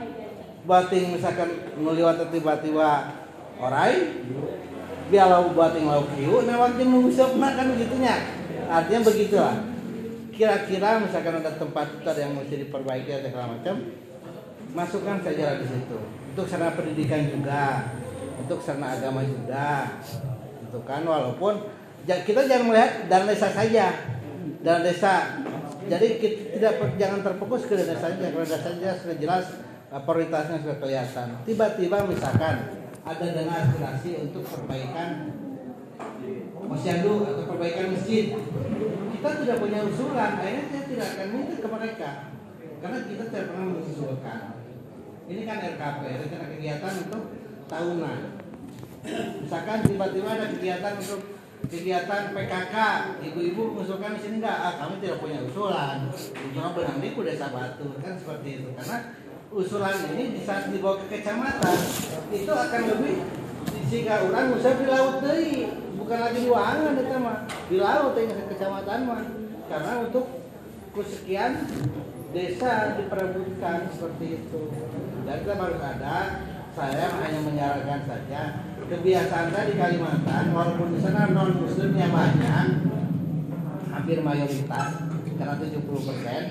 buat yang misalkan nuliwat tiba-tiba orai bialau buat yang lauk kiu nah waktu ngusir nah kan begitunya. Artinya begitulah kira-kira misalkan ada tempat ada yang mesti diperbaiki atau segala macam masukkan saja di situ. Untuk sarana pendidikan juga untuk sarana agama juga untuk kan? Walaupun kita jangan melihat dana desa saja. Dana desa jadi kita tidak jangan terfokus ke dana saja. Karena dana saja sudah jelas prioritasnya sudah kelihatan. Tiba-tiba misalkan ada dana aspirasi untuk perbaikan posyandu atau perbaikan masjid kita tidak punya usulan akhirnya saya tidak akan minta ke mereka. Karena kita tidak pernah mengusulkan. Ini kan RKP rencana kegiatan untuk tahunan. Misalkan tiba-tiba ada kegiatan untuk kegiatan PKK ibu-ibu mengusulkan di sini enggak? Ah, kami tidak punya usulan. Usulan benang di desa Batu kan seperti itu. Karena usulan ini bisa dibawa ke kecamatan. Itu akan lebih jika orang usah di laut deh bukan lagi di Wangan itu mah. Di laut ini ke kecamatan mah. Karena untuk kesekian desa diperebutkan seperti itu. Dan kita harus ada saya hanya menyarankan saja kebiasaan saya di Kalimantan walaupun di sana non muslimnya banyak hampir mayoritas karena 70 persen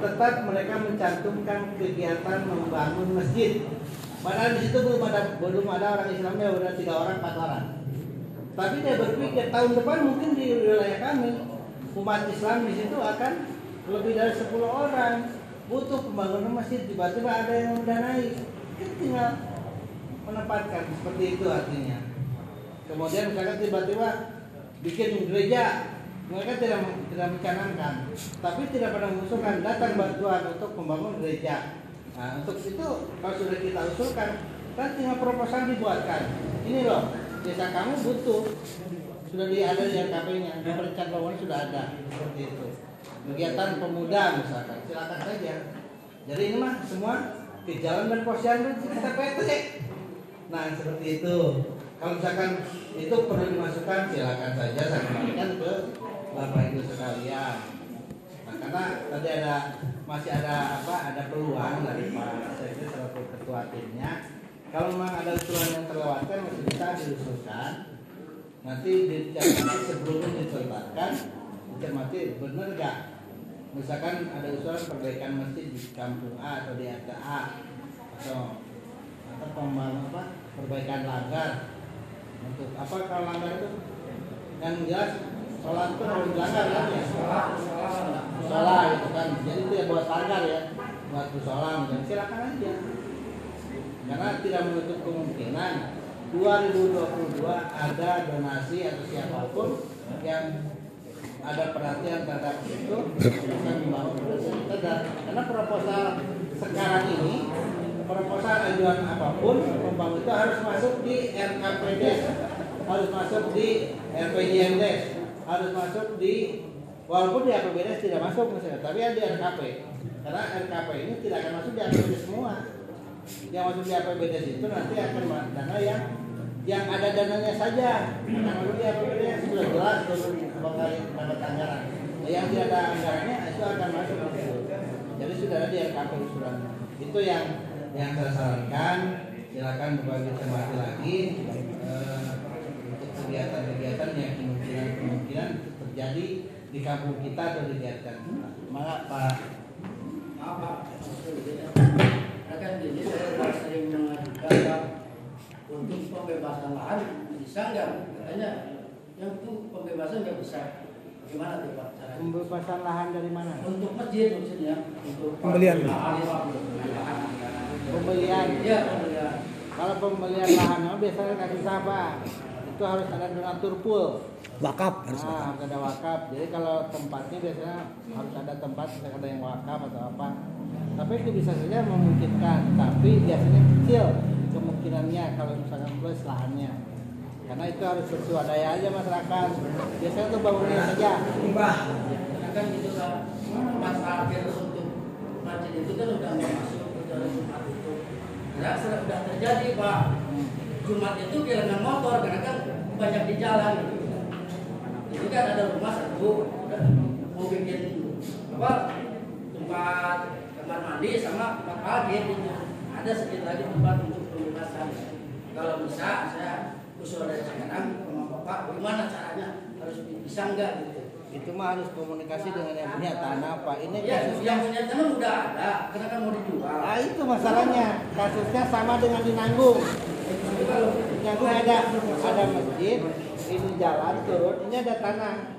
tetap mereka mencantumkan kegiatan membangun masjid. Padahal di situ belum ada belum ada orang Islamnya udah tiga orang empat orang tapi dia berpikir tahun depan mungkin di wilayah kami umat Islam di situ akan lebih dari 10 orang. Butuh pembangunan masjid tiba-tiba ada yang mendanai kita tinggal menempatkan seperti itu artinya. Kemudian misalkan tiba-tiba bikin gereja. Mereka tidak tidak mencanangkan. Tapi tidak pernah mengusulkan datang bantuan untuk membangun gereja. Nah untuk itu kalau sudah kita usulkan kan tinggal proposal dibuatkan. Ini loh desa kamu butuh. Sudah ada di RKP-nya di perencanaan bangunan sudah ada. Seperti itu. Kegiatan pemuda misalkan. Silakan saja. Jadi ini mah semua di jalan dan posyandu kita PT nah seperti itu. Kalau misalkan itu perlu dimasukkan silakan saja. Saya kembalikan ke bapak ibu sekalian. Nah karena tadi ada masih ada apa ada peluang dari pak sekretari selaku ketua timnya kalau memang ada usulan yang terlewatkan masih bisa diusulkan. Nanti dicermati sebelumnya diceritakan dicermati benar gak misalkan ada usulan perbaikan masjid di kampung A atau di RT A atau atau pembangunan apa perbaikan langgar untuk apa kalau langgar itu? Yang jelas sholat itu harus dilanggar kan ya? Sholat itu kan. Jadi itu ya buat langgar ya. Buat sholat dan silakan aja karena tidak menutup kemungkinan 2022 ada donasi atau siapa pun yang ada perhatian terhadap itu membangun karena proposal sekarang ini proposal ajuan apa pun pembangun itu harus masuk di RKPD harus masuk di RPJMD harus masuk di walaupun di APBD tidak masuk misalnya tapi ada di RKP karena RKP ini tidak akan masuk di APBD semua yang masuk di APBD itu nanti akan dana yang yang ada dananya saja. Akan masuk di APBD yang sudah jelas kembali dapat anggaran Nah, yang tidak ada anggarannya itu akan masuk ke jadi sudah ada di RKP usulan itu yang yang saya sarankan. Silakan berbagi cermati lagi eh, untuk kegiatan-kegiatan yang kemungkinan-kemungkinan terjadi di kampung kita atau di daerah kita. Semangat Pak. Akan jadi saya sering mengajukan untuk pembebasan lahan bisa nggak katanya yang itu pembebasan nggak bisa gimana tuh Pak caranya Pembebasan lahan dari mana? untuk masjid maksudnya untuk Pembelian. lahan Pembelian. iya pembelian Kalau pembelian lahan mah biasanya kasih apa? Itu harus ada donatur pool. Wakaf harus Nah, wakaf. ada wakaf. Jadi kalau tempatnya biasanya harus ada tempat misalnya ada yang wakaf atau apa. Tapi itu bisa saja memungkinkan, tapi biasanya kecil kemungkinannya kalau misalkan plus lahannya. Karena itu harus bersuadaya aja masyarakat. Biasanya untuk bangunnya saja. Karena kan gitu kan tempat parkir untuk masjid itu kan udah masuk ke dalam Jumat itu. Nah, sudah terjadi Pak. Jumat itu kehilangan motor karena kan banyak di jalan gitu. Itu kan ada rumah satu mau bikin apa tempat kamar mandi sama tempat parkir gitu. Ada sedikit lagi tempat untuk pembebasan. Kalau bisa saya usul dari sekarang sama Bapak gimana caranya harus bisa enggak gitu. Itu mah harus komunikasi dengan yang punya tanah, Pak. Ini Ya, kasusnya yang punya tanah udah ada, karena kan mau dijual. Nah itu masalahnya kasusnya sama dengan di Nanggung. Nanggung ada ada masjid, ini jalan turun, ini ada tanah.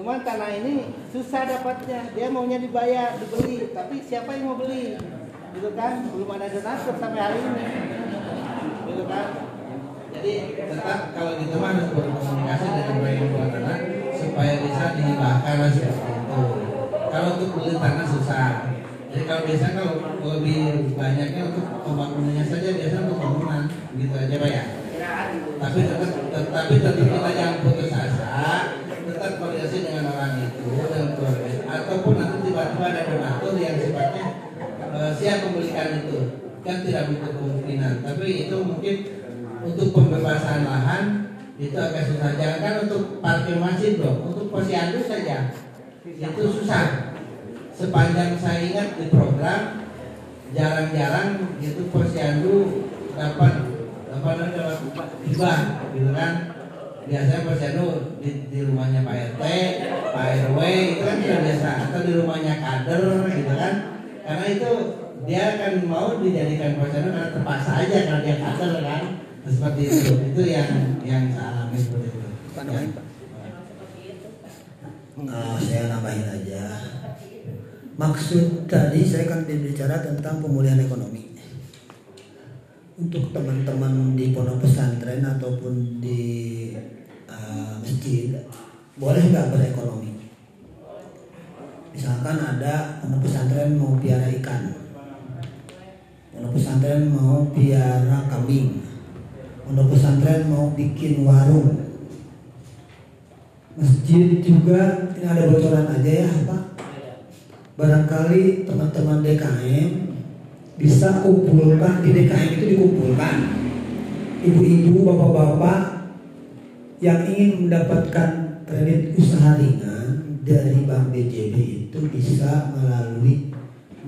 Cuman tanah ini susah dapatnya, dia maunya dibayar, dibeli, tapi siapa yang mau beli? Gitu kan, belum ada donatur sampai hari ini. Gitu kan. Jadi tetap kalau gitu mah harus berkomunikasi dengan baik tanah supaya bisa dihibahkan seperti itu. Kalau untuk beli tanah susah. Jadi kalau biasa kalau lebih banyaknya untuk pembangunannya saja biasa untuk bangunan gitu aja pak ya. Gitu. Tapi tetap tapi tetap kita jangan putus asa, tetap koordinasi dengan orang itu dan keluarga ataupun nanti tiba-tiba ada donatur yang sifatnya siap membelikan itu kan tidak butuh kemungkinan. Tapi itu mungkin untuk pembebasan lahan itu agak susah. Jangan untuk parkir masjid dong, untuk posyandu saja itu susah. Sepanjang saya ingat di program jarang-jarang itu posyandu dapat apa namanya hibah gitu kan biasanya posyandu di, di rumahnya Pak RT, Pak RW itu kan sudah biasa atau di rumahnya kader gitu kan karena itu dia akan mau dijadikan posyandu karena terpaksa aja karena dia kader kan seperti itu itu yang yang saya alami seperti itu Pak Pak. Nah, saya nambahin aja. Maksud tadi saya kan berbicara tentang pemulihan ekonomi. Untuk teman-teman di pondok pesantren ataupun di uh, masjid, boleh nggak berekonomi? Misalkan ada pondok pesantren mau piara ikan, pondok pesantren mau piara kambing, pondok pesantren mau bikin warung, Masjid juga ini ada bocoran aja ya Pak. Barangkali teman-teman DKM bisa kumpulkan di DKM itu dikumpulkan ibu-ibu, bapak-bapak yang ingin mendapatkan kredit usaha ringan dari Bank BJB itu bisa melalui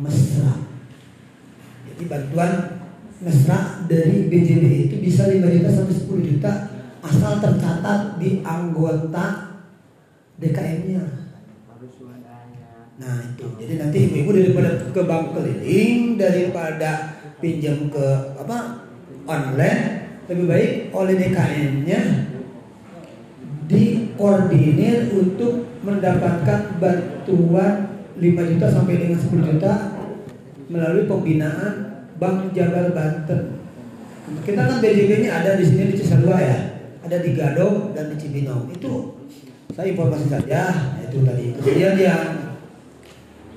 mesra. Jadi bantuan mesra dari BJB itu bisa 5 juta sampai 10 juta asal tercatat di anggota DKM-nya. Nah itu, jadi nanti ibu-ibu daripada ke bank keliling, daripada pinjam ke apa online, lebih baik oleh DKM-nya dikoordinir untuk mendapatkan bantuan 5 juta sampai dengan 10 juta melalui pembinaan Bank Jabar Banten. Kita kan BJB-nya ada di sini di Cisarua ya, ada di Gadok dan di Cibinong. Itu saya informasi saja itu tadi. Kemudian yang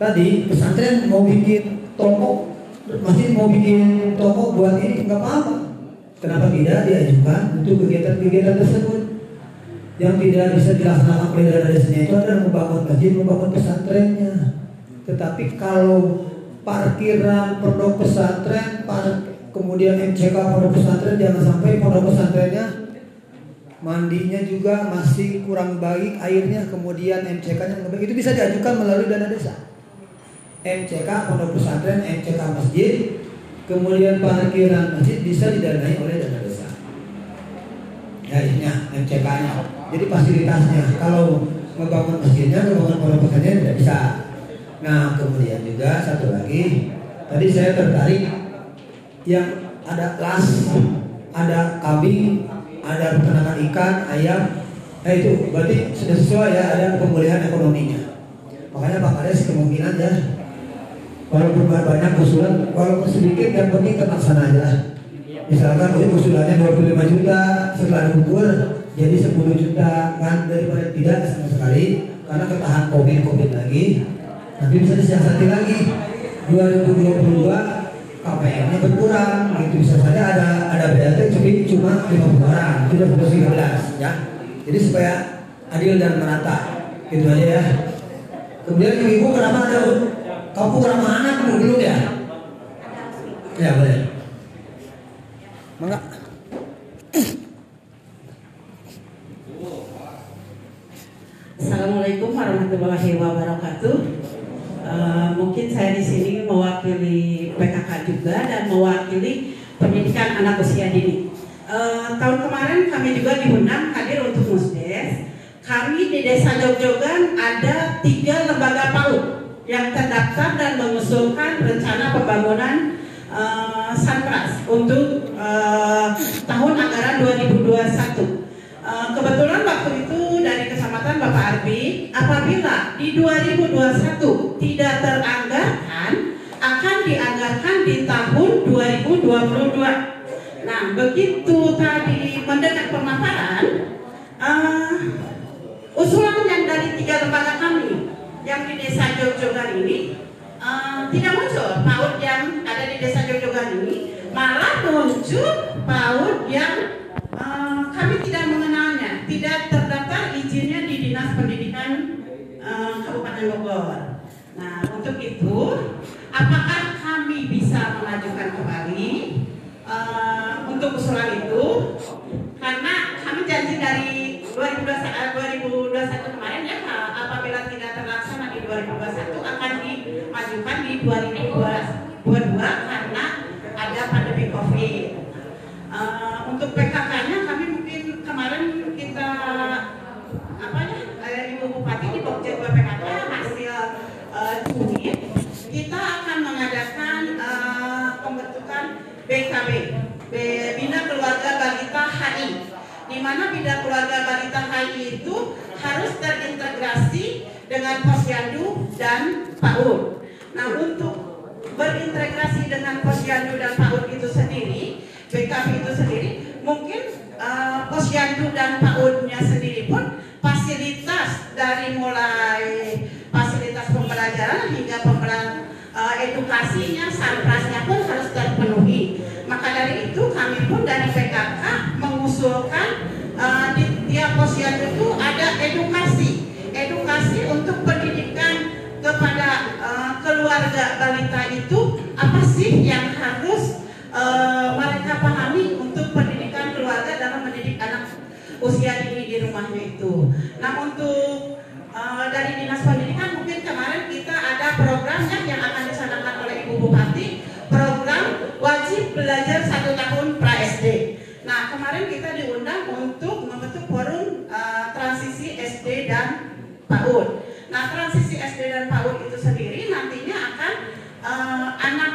tadi pesantren mau bikin toko, masih mau bikin toko buat ini nggak apa-apa. Kenapa tidak diajukan untuk kegiatan-kegiatan tersebut? yang tidak bisa dilaksanakan oleh dana desanya itu adalah membangun masjid, membangun pesantrennya. Tetapi kalau parkiran pondok pesantren, par- kemudian MCK pondok pesantren jangan sampai pondok pesantrennya mandinya juga masih kurang baik airnya, kemudian MCK-nya. Itu bisa diajukan melalui dana desa. MCK pondok pesantren, MCK masjid, kemudian parkiran masjid bisa didanai oleh dana desa. Ya ininya MCK-nya. Jadi fasilitasnya kalau membangun masjidnya, membangun pondok pesantren tidak bisa. Nah kemudian juga satu lagi, tadi saya tertarik yang ada las, ada kambing, ada peternakan ikan, ayam. Nah itu berarti sudah sesuai ya ada pemulihan ekonominya. Makanya Pak Kades kemungkinan ya walaupun banyak usulan, walaupun sedikit yang penting terlaksana aja. Misalkan usulannya 25 juta, setelah diukur jadi 10 juta kan daripada tidak sama sekali karena ketahan covid covid lagi nanti bisa disiasati lagi. 2022 KPM-nya berkurang gitu. Bisa saja ada ada BLT tapi cuma 50 orang tidak perlu 13 ya. Jadi supaya adil dan merata gitu aja ya. Kemudian ibu kenapa ada kampung ramah anak dulu ya? Ya boleh. Mangga. Assalamualaikum warahmatullahi wabarakatuh. Uh, mungkin saya di sini mewakili PKK juga dan mewakili pendidikan anak usia dini. Uh, tahun kemarin kami juga diundang hadir untuk musdes. Kami di Desa Jogjogan ada tiga lembaga PAUD yang terdaftar dan mengusulkan rencana pembangunan uh, Sanpras untuk uh, tahun anggaran 2021. Uh, kebetulan waktu itu dari Kecamatan Bapak Arbi, apabila di 2021 tidak teranggarkan, akan dianggarkan di tahun 2022. Nah, begitu tadi mendengar pemaparan, uh, usulan yang dari tiga lembaga kami yang di Desa Jogjogan ini uh, tidak muncul PAUD yang ada di Desa Jogjogan ini, malah muncul PAUD yang Uh, kami tidak mengenalnya, tidak terdaftar izinnya di Dinas Pendidikan uh, Kabupaten Bogor. Nah, untuk itu, apakah kami bisa mengajukan kembali uh, untuk usulan itu? Karena kami janji dari 2021, 2021 kemarin ya, apabila tidak terlaksana di 2021 akan dimajukan di 2022 karena ada pandemi COVID. Uh, PKK-nya kami mungkin kemarin kita apa ya eh, Ibu Bupati di 2 PKK hasil uh, kita akan mengadakan uh, pembentukan BKB Bina Keluarga Balita HI di mana Bina Keluarga Balita HI itu harus terintegrasi dengan Posyandu dan PAUD. Nah untuk berintegrasi dengan Posyandu dan PAUD itu sendiri BKB itu sendiri mungkin uh, posyandu dan PAUD-nya sendiri pun fasilitas dari mulai fasilitas pembelajaran hingga pembelajaran uh, edukasinya, santrasnya pun harus terpenuhi. Maka dari itu kami pun dari PKK mengusulkan uh, di tiap posyandu itu ada edukasi, edukasi untuk pendidikan kepada uh, keluarga balita itu apa sih yang harus Uh, mereka pahami untuk pendidikan keluarga dalam mendidik anak usia dini di rumahnya itu. Nah untuk uh, dari dinas pendidikan mungkin kemarin kita ada programnya yang akan dicanangkan oleh Ibu Bupati, program wajib belajar satu tahun pra SD. Nah kemarin kita diundang untuk membentuk forum uh, transisi SD dan PAUD. Nah transisi SD dan PAUD itu sendiri nantinya akan uh, anak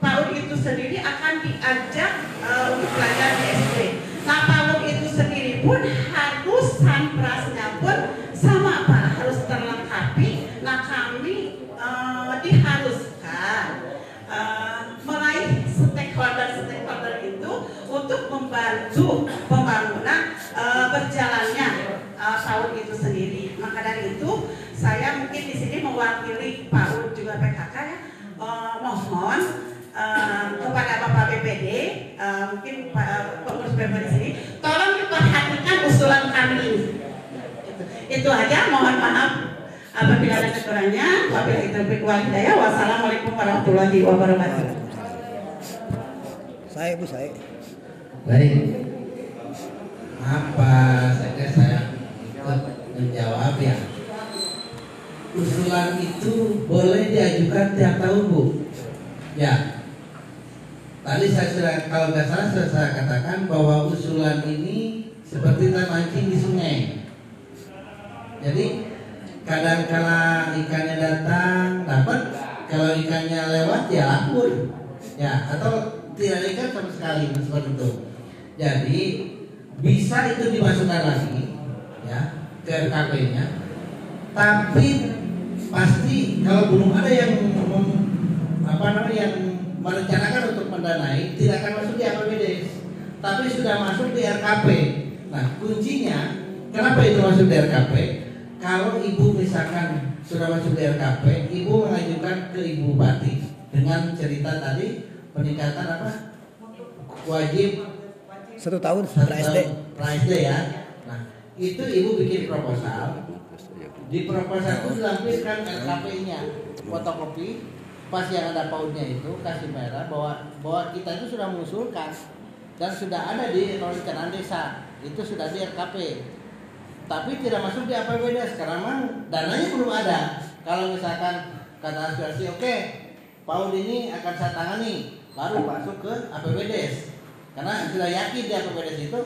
PAUD itu sendiri akan diajak uh, untuk belajar di SD. Nah PAUD itu sendiri pun harus sanprasnya pun sama Pak harus terlengkapi. Nah kami uh, diharuskan uh, meraih stakeholder-stakeholder itu untuk membantu pembangunan uh, berjalannya uh, PAUD itu sendiri. Maka dari itu saya mungkin di sini mewakili PAUD juga PKK ya. Uh, mohon Uh, kepada Bapak BPD, uh, mungkin Pak uh, pengurus BPD di sini, tolong diperhatikan usulan kami ini. Itu aja, mohon maaf apabila ada kekurangannya. Wabillahi taufiq wal hidayah. Wassalamualaikum warahmatullahi wabarakatuh. Saya Bu, saya. Baik. Apa saja saya ikut menjawab ya. Usulan itu boleh diajukan tiap tahun Bu. Ya. Tadi saya kalau nggak salah sudah saya katakan bahwa usulan ini seperti kita di sungai. Jadi kadang kala ikannya datang dapat, kalau ikannya lewat ya lapur, ya atau tidak ikan sama sekali seperti itu. Jadi bisa itu dimasukkan lagi, ya ke RKP-nya. Tapi pasti kalau belum ada yang apa namanya yang merencanakan untuk mendanai tidak akan masuk di APBD tapi sudah masuk di RKP nah kuncinya kenapa itu masuk di RKP kalau ibu misalkan sudah masuk di RKP ibu mengajukan ke ibu bupati dengan cerita tadi peningkatan apa? Wajib. Satu tahun satu SD. tahun pra SD ya. Nah itu ibu bikin proposal. Di proposal itu dilampirkan RKP-nya fotokopi pas yang ada pautnya itu kasih merah bahwa bahwa kita itu sudah mengusulkan dan sudah ada di perencanaan desa. Itu sudah di RKP tapi tidak masuk di APBD karena memang dananya belum ada. Kalau misalkan kata aspirasi oke PAUD ini akan saya tangani. Baru masuk ke APBD karena sudah yakin di APBD itu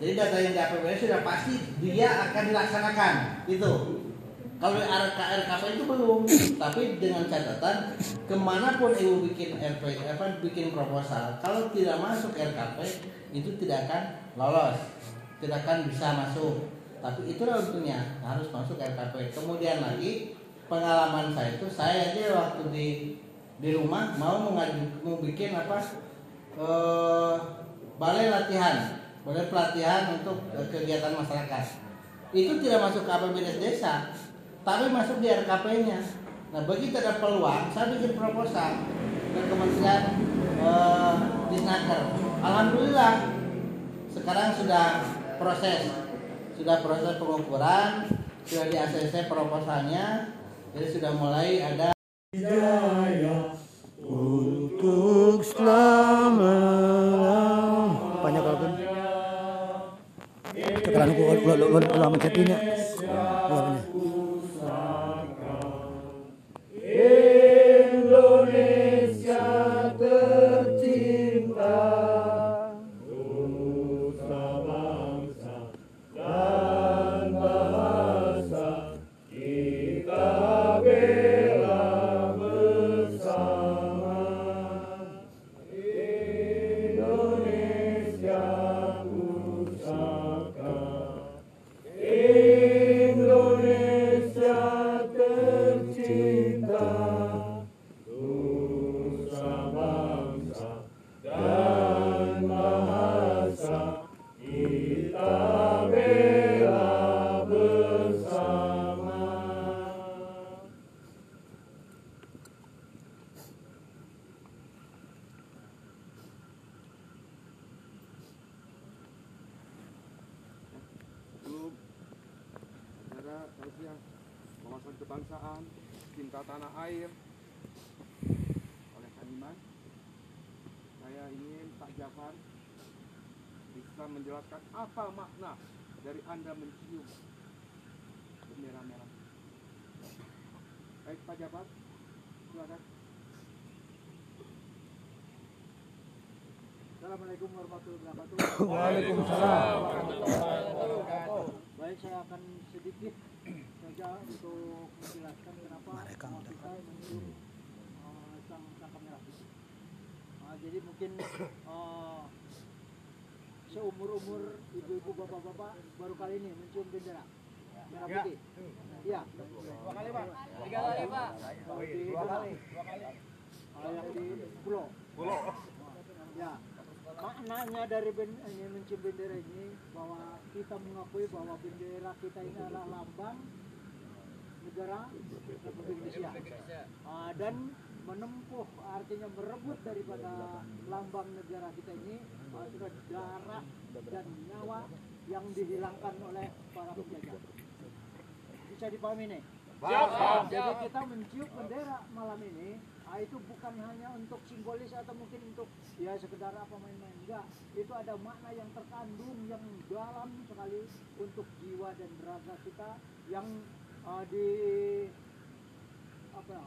jadi data yang di APBD sudah pasti dia akan dilaksanakan. Itu kalau RKP itu belum. Tapi dengan catatan ke mana pun ibu bikin RP apa bikin proposal kalau tidak masuk RKP itu tidak akan lolos. Tidak akan bisa masuk. Tapi itulah untungnya harus masuk RKP kemudian lagi pengalaman saya itu saya aja waktu di di rumah mau mengaju mau bikin apa eh, balai latihan. Balai pelatihan untuk eh, kegiatan masyarakat. Itu tidak masuk ke APBD desa tapi masuk di RKP-nya nah begitu ada peluang saya bikin proposal ke Kementerian eh, Disnaker Alhamdulillah sekarang sudah proses sudah proses pengukuran sudah di ACC proposalnya jadi sudah mulai ada Untuk selama banyak kalau Sekarang aku ulah Anda mencium bendera merah. Baik Pak Jafar, silakan. Assalamualaikum warahmatullahi wabarakatuh. Waalaikumsalam. Baik, saya akan sedikit saja untuk menjelaskan kenapa Mereka kita mencium uh, sang merah putih. Uh, jadi mungkin uh, seumur-umur ibu-ibu bapak-bapak baru kali ini mencium bendera merah Ya. putih. Iya. Dua kali, Pak. Tiga kali, Pak. Kalau Dua kali. Dua kali. Uh, yang di pulau. Pulau. Ya, maknanya dari ben, ini mencium bendera ini bahwa kita mengakui bahwa bendera kita ini adalah lambang negara Republik Indonesia. Ah, dan menempuh artinya merebut daripada lambang negara kita ini ah, sudah darah dan nyawa yang dihilangkan oleh para penjajah. bisa dipahami nih? Siap. Jadi kita mencium bendera malam ini, ah, itu bukan hanya untuk simbolis atau mungkin untuk ya sekedar apa main-main. Enggak, itu ada makna yang terkandung yang dalam sekali untuk jiwa dan raga kita yang ah, di apa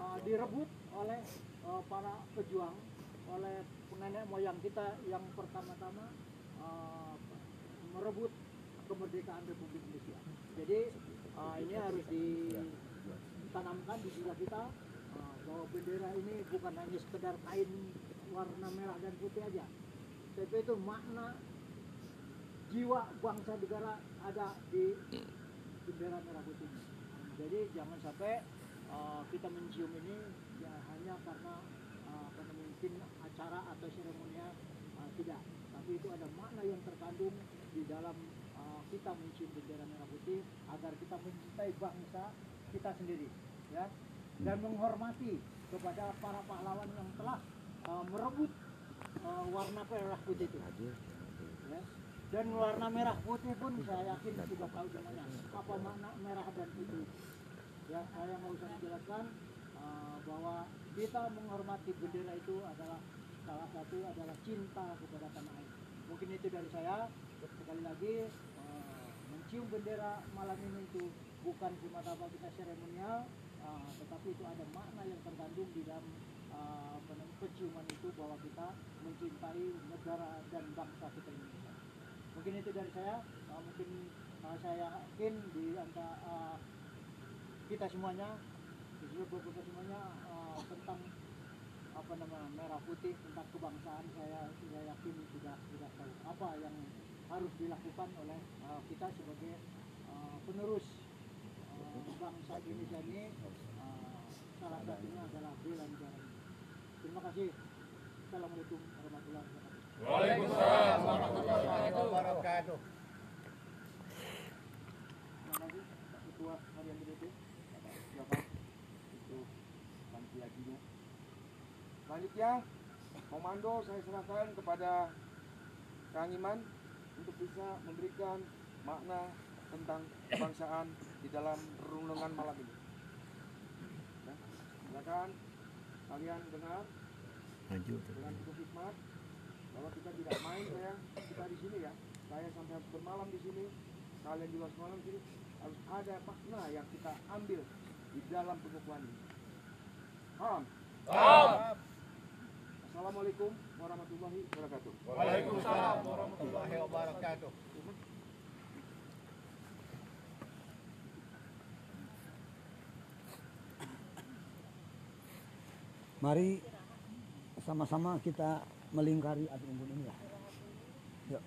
ah, direbut oleh ah, para pejuang, oleh nenek moyang kita yang pertama-tama ah, merebut kemerdekaan Republik Indonesia. Jadi ah, ini harus ditanamkan di jiwa kita ah, bahwa bendera ini bukan hanya sekedar kain warna merah dan putih aja, tapi itu makna jiwa bangsa negara ada di bendera merah putih. Jadi jangan sampai ah, kita mencium ini hanya karena apa namanya, mungkin acara atau seremonial ah, tidak, tapi itu ada makna yang terkandung di dalam uh, kita mencium bendera merah putih agar kita mencintai bangsa kita sendiri ya. Dan menghormati kepada para pahlawan yang telah uh, merebut uh, warna merah putih itu. Ya. dan warna merah putih pun saya yakin sudah tahu semuanya apa makna merah dan putih. Ya saya nggak usah menjelaskan uh, bahwa kita menghormati bendera itu adalah salah satu adalah cinta kepada tanah air. Mungkin itu dari saya. Sekali lagi eh, mencium bendera malam ini itu bukan semata-mata kita seremonial eh, tetapi itu ada makna yang terkandung di dalam eh, apa penciuman itu bahwa kita mencintai negara dan bangsa kita Indonesia. Mungkin itu dari saya. Mungkin saya yakin di antara kita semuanya di seluruh semuanya tentang apa nama merah putih tentang kebangsaan saya saya yakin sudah sudah tahu apa yang harus dilakukan oleh uh, kita sebagai uh, penerus uh, bangsa Indonesia ini uh, salah satunya adalah bela negara. Terima kasih. Assalamualaikum warahmatullahi wabarakatuh. Waalaikumsalam warahmatullahi wabarakatuh. Terima kasih Pak Ketua Harian BDP. Siapa? Itu lagi-laginya. Selanjutnya, komando saya serahkan kepada Kang Iman untuk bisa memberikan makna tentang kebangsaan di dalam renungan malam ini. Ya, silakan kalian dengar dengan cukup hikmat bahwa kita tidak main saya kita di sini ya. Saya sampai harus bermalam di sini, kalian juga harus malam di sini. Harus ada makna yang kita ambil di dalam pengukuhan ini. Paham? Paham. Assalamualaikum warahmatullahi wabarakatuh. Waalaikumsalam warahmatullahi wabarakatuh. Mari sama-sama kita melingkari api unggun ini ya. Yuk.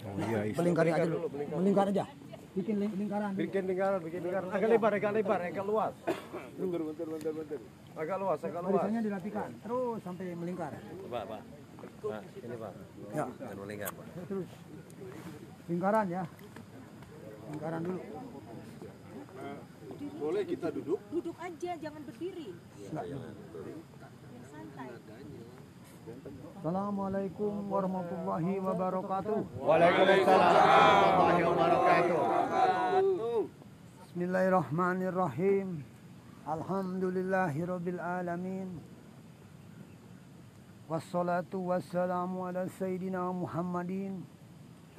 Oh iya, Melingkari aja dulu. Melingkar aja. Bikin ling- lingkaran. Bikin lingkaran, bikin lingkaran. Agak lebar, agak lebar, agak luas. Bentar, bentar, bentar, bentar. Agak luas, agak luas. Barisannya dirapikan. Terus sampai melingkar. Pak, Pak. Pak, ini Pak. Ya. Jangan melingkar, Pak. Terus. Lingkaran ya. Lingkaran dulu. Boleh kita duduk? Duduk aja, jangan berdiri. Enggak. Yang santai. Assalamualaikum warahmatullahi wabarakatuh. Waalaikumsalam warahmatullahi wabarakatuh. Bismillahirrahmanirrahim. Alhamdulillahirabbil alamin. Wassalatu wassalamu ala sayyidina Muhammadin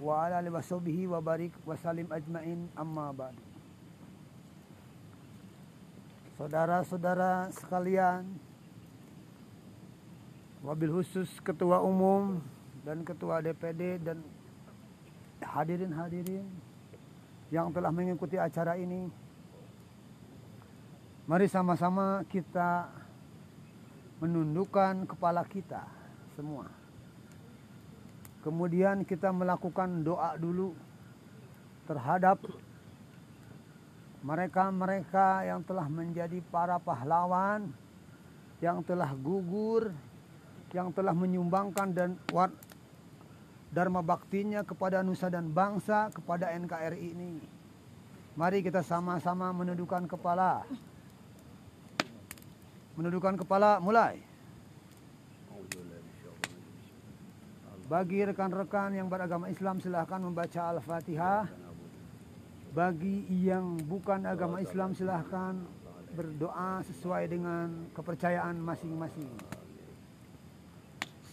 wa ala alihi washabihi wa barik wa salim ajmain amma ba'd. Saudara-saudara sekalian, wabil khusus ketua umum dan ketua DPD dan hadirin-hadirin yang telah mengikuti acara ini. Mari sama-sama kita menundukkan kepala kita semua. Kemudian kita melakukan doa dulu terhadap mereka-mereka yang telah menjadi para pahlawan yang telah gugur, yang telah menyumbangkan dan dharma baktinya kepada nusa dan bangsa, kepada NKRI ini. Mari kita sama-sama menundukkan kepala. Menundukkan kepala mulai. Bagi rekan-rekan yang beragama Islam silahkan membaca Al-Fatihah. Bagi yang bukan agama Islam silahkan berdoa sesuai dengan kepercayaan masing-masing.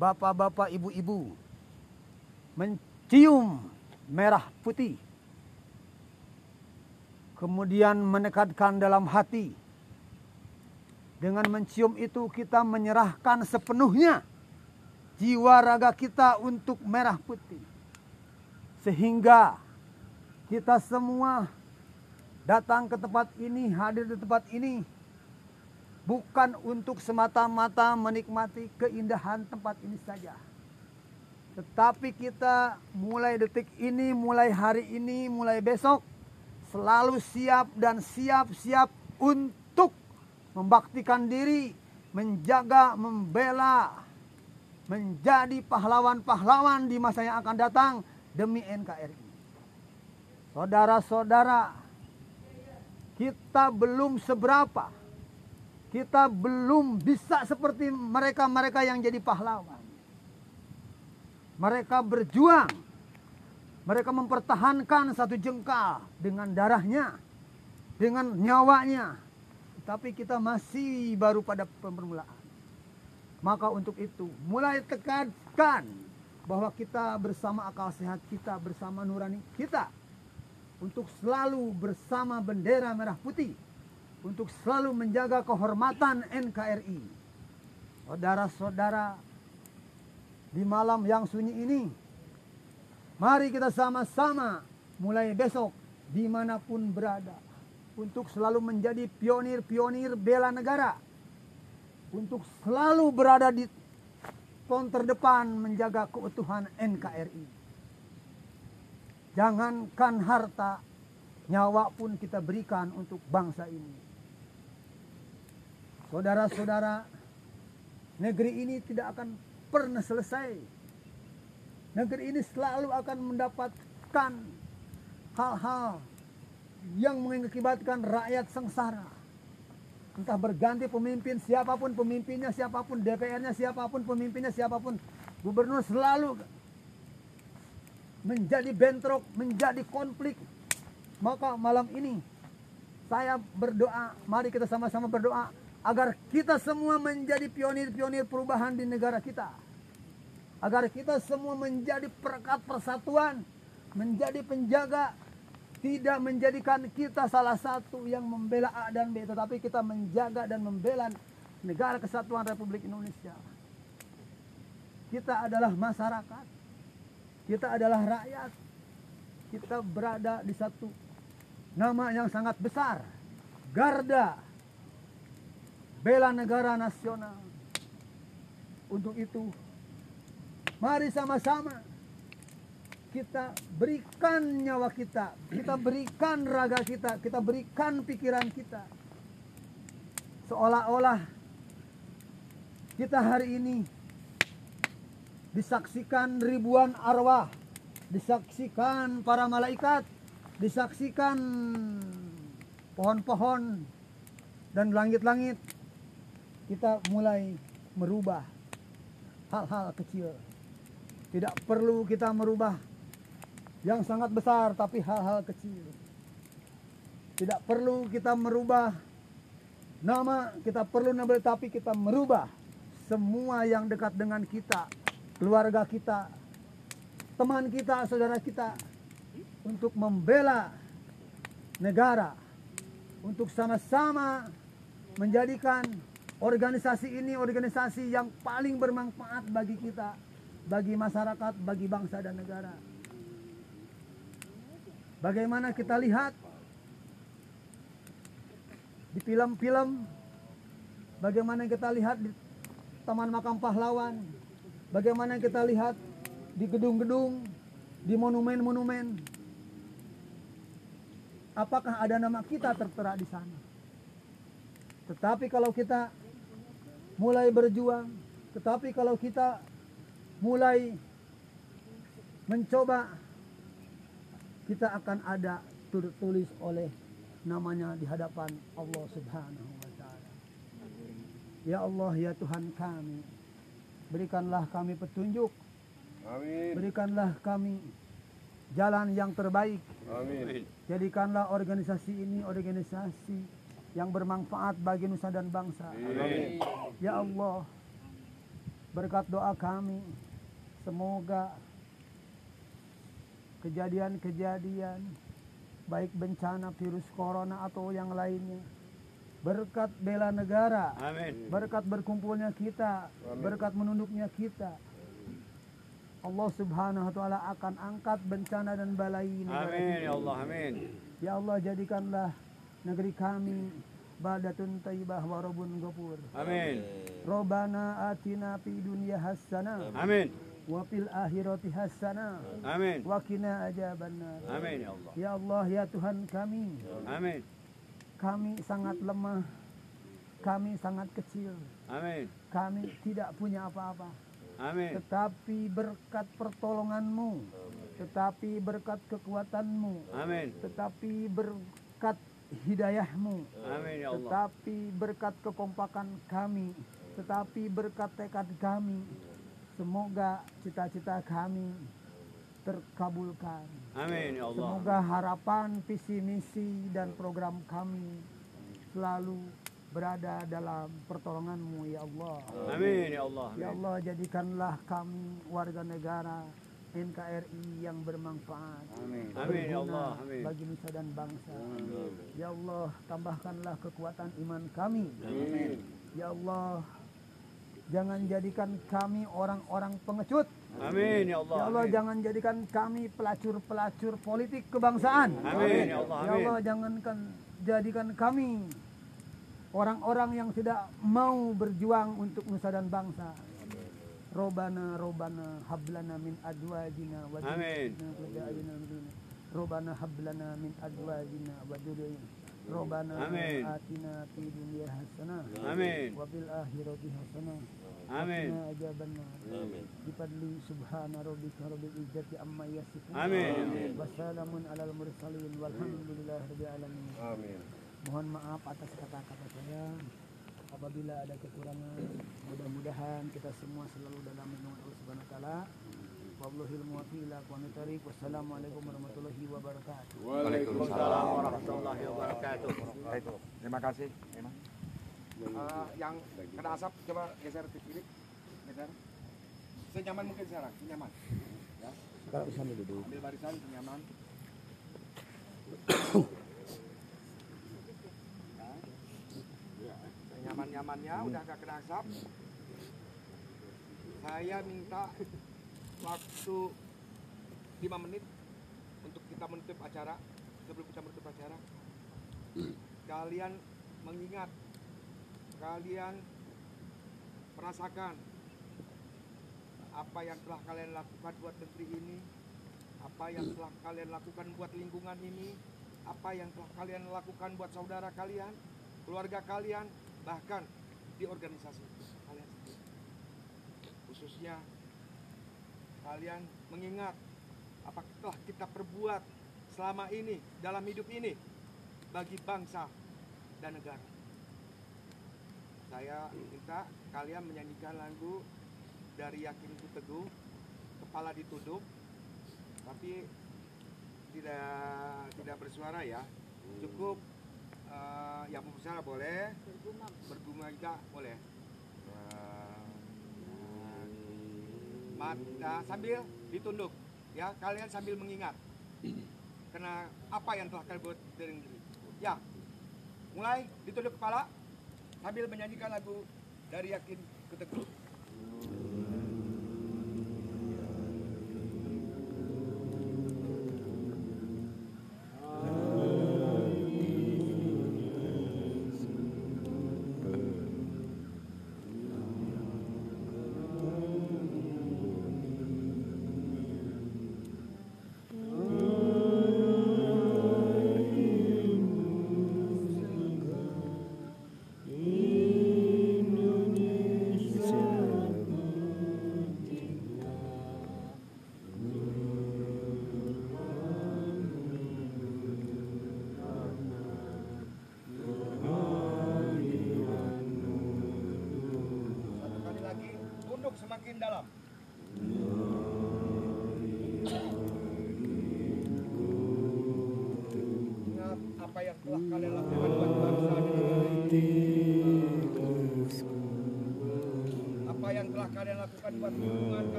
bapak-bapak, ibu-ibu mencium merah putih, kemudian menekatkan dalam hati. Dengan mencium itu kita menyerahkan sepenuhnya jiwa raga kita untuk merah putih. Sehingga kita semua datang ke tempat ini, hadir di tempat ini bukan untuk semata-mata menikmati keindahan tempat ini saja. Tetapi kita mulai detik ini, mulai hari ini, mulai besok selalu siap dan siap-siap untuk membaktikan diri, menjaga, membela, menjadi pahlawan-pahlawan di masa yang akan datang demi NKRI. Saudara-saudara, kita belum seberapa. Kita belum bisa seperti mereka-mereka yang jadi pahlawan. Mereka berjuang. Mereka mempertahankan satu jengkal dengan darahnya, dengan nyawanya. Tapi kita masih baru pada permulaan. Maka untuk itu mulai tekankan bahwa kita bersama akal sehat kita, bersama nurani kita. Untuk selalu bersama bendera merah putih. Untuk selalu menjaga kehormatan NKRI. Saudara-saudara, di malam yang sunyi ini, mari kita sama-sama mulai besok di mana pun berada. Untuk selalu menjadi pionir-pionir bela negara untuk selalu berada di pon terdepan menjaga keutuhan NKRI. Jangankan harta, nyawa pun kita berikan untuk bangsa ini. Saudara-saudara, negeri ini tidak akan pernah selesai. Negeri ini selalu akan mendapatkan hal-hal yang mengakibatkan rakyat sengsara. Entah berganti pemimpin siapa pun pemimpinnya siapa pun DPR-nya siapa pun pemimpinnya siapa pun gubernur selalu menjadi bentrok menjadi konflik. Maka malam ini saya berdoa mari kita sama-sama berdoa agar kita semua menjadi pionir-pionir perubahan di negara kita agar kita semua menjadi perekat persatuan menjadi penjaga tidak menjadikan kita salah satu yang membela A dan B, tetapi kita menjaga dan membela negara kesatuan Republik Indonesia. Kita adalah masyarakat, kita adalah rakyat, kita berada di satu nama yang sangat besar, Garda Bela Negara Nasional. Untuk itu, mari sama-sama kita berikan nyawa kita, kita berikan raga kita, kita berikan pikiran kita. Seolah-olah kita hari ini disaksikan ribuan arwah, disaksikan para malaikat, disaksikan pohon-pohon dan langit-langit. Kita mulai merubah hal-hal kecil. Tidak perlu kita merubah yang sangat besar tapi hal-hal kecil. Tidak perlu kita merubah nama, kita perlu nambah tapi kita merubah semua yang dekat dengan kita, keluarga kita, teman kita, saudara kita untuk membela negara, untuk sama-sama menjadikan organisasi ini organisasi yang paling bermanfaat bagi kita, bagi masyarakat, bagi bangsa dan negara. Bagaimana kita lihat di film-film, bagaimana kita lihat di Taman Makam Pahlawan, bagaimana kita lihat di gedung-gedung, di monumen-monumen. apakah ada nama kita tertera di sana. Tetapi kalau kita mulai berjuang, tetapi kalau kita mulai mencoba, kita akan ada tertulis oleh namanya di hadapan Allah Subhanahu wa taala. Ya Allah ya Tuhan kami, berikanlah kami petunjuk. Amin. Berikanlah kami jalan yang terbaik. Amin. Jadikanlah organisasi ini organisasi yang bermanfaat bagi nusa dan bangsa. Amin. Ya Allah, berkat doa kami, semoga kejadian-kejadian baik bencana virus corona atau yang lainnya berkat bela negara, Amin. berkat berkumpulnya kita, Amin. berkat menunduknya kita. Allah Subhanahu wa taala akan angkat bencana dan balai negara Amin ya Allah amin. Ya Allah jadikanlah negeri kami baldatun taibah warabun ghafur. Amin. Robana atina fi dunya hasanah. Amin. Wa fil akhirati hasanah. Amin. Wa qina adzabannar. Amin ya Allah. Ya Allah ya Tuhan kami. Amin. Kami sangat lemah. Kami sangat kecil. Amin. Kami tidak punya apa-apa. Amin. Tetapi berkat pertolonganmu, tetapi berkat kekuatanmu, Amin. tetapi berkat hidayahmu, Amin ya Allah. tetapi berkat kekompakan kami, tetapi berkat tekad kami, semoga cita-cita kami terkabulkan. Amin ya Allah. Semoga harapan, visi misi dan program kami selalu berada dalam pertolonganmu ya Allah. Amin ya Allah. Ya. Allah jadikanlah kami warga negara NKRI yang bermanfaat. Amin. Amin, ya Allah. Amin. Bagi nusa dan bangsa. Amin. Ya Allah tambahkanlah kekuatan iman kami. Amin. Ya Allah jangan jadikan kami orang-orang pengecut. Amin ya Allah. Ya Allah Amin. jangan jadikan kami pelacur-pelacur politik kebangsaan. Amin, ya Allah, Ya. Allah jangankan jadikan kami orang-orang yang tidak mau berjuang untuk nusa dan bangsa. Robana Robana hablana min adwajina wa dhurriyyatina Robana hablana min adwajina wa dhurriyyatina Robana Amin. atina fi dunya hasanah Amin. wa fil akhirati hasanah Amin. Adzabannar. Amin. Subhana rabbika rabbil izzati amma yasifun. Amin. Wassalamun alal mursalin walhamdulillahi rabbil alamin. Amin. Mohon maaf atas kata-kata saya. Apabila ada kekurangan, mudah-mudahan kita semua selalu dalam lindungan Allah Subhanahu wa taala. Wallahil muwaffiq ila aqwamit thariq. Wassalamualaikum warahmatullahi wabarakatuh. Waalaikumsalam warahmatullahi wabarakatuh. Baik, terima kasih. Emang. Eh, yang kena asap coba geser ke kiri, geser. Senyaman mungkin sekarang, senyaman. Ya. Kalau bisa duduk. Ambil barisan senyaman. Senyaman-nyamannya udah gak kena asap. Saya minta waktu 5 menit untuk kita menutup acara. Sebelum kita menutup acara, kalian mengingat, kalian merasakan apa yang telah kalian lakukan buat negeri ini, apa yang telah kalian lakukan buat lingkungan ini, apa yang telah kalian lakukan buat saudara kalian, keluarga kalian, bahkan di organisasi kalian sendiri. Khususnya kalian mengingat apa telah kita perbuat selama ini dalam hidup ini bagi bangsa dan negara. Saya minta kalian menyanyikan lagu dari Yakin Ku Teguh, kepala ditunduk, tapi tidak tidak bersuara ya, cukup eh, yang bersuara boleh, bergumam juga boleh. Eh, mata sambil ditunduk ya. Kalian sambil mengingat. Karena apa yang telah kalian buat dari negeri ya mulai ditunduk kepala sambil menyanyikan lagu dari yakin keteguh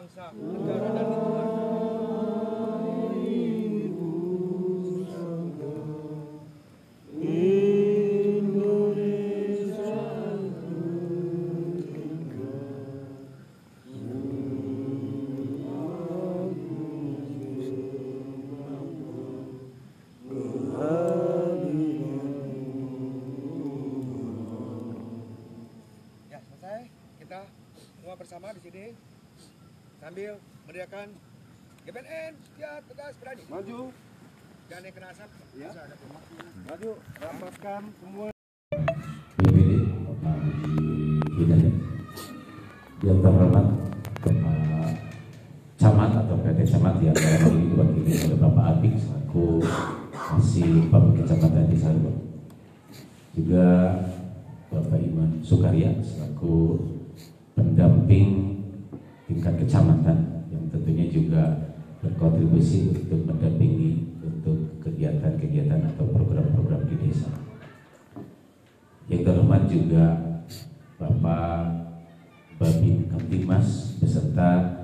bagi bangsa, Ya. Yang terhormat Bapak Camat atau PT Camat yang hal ini diwakili oleh Bapak Abik selaku Kasih Bapak Kecamatan di Sarwa juga Bapak Iman Sukarya selaku pendamping tingkat kecamatan yang tentunya juga berkontribusi untuk mendampingi untuk kegiatan-kegiatan atau program-program di desa. Yang terhormat juga Bapak Babin Kamtimas beserta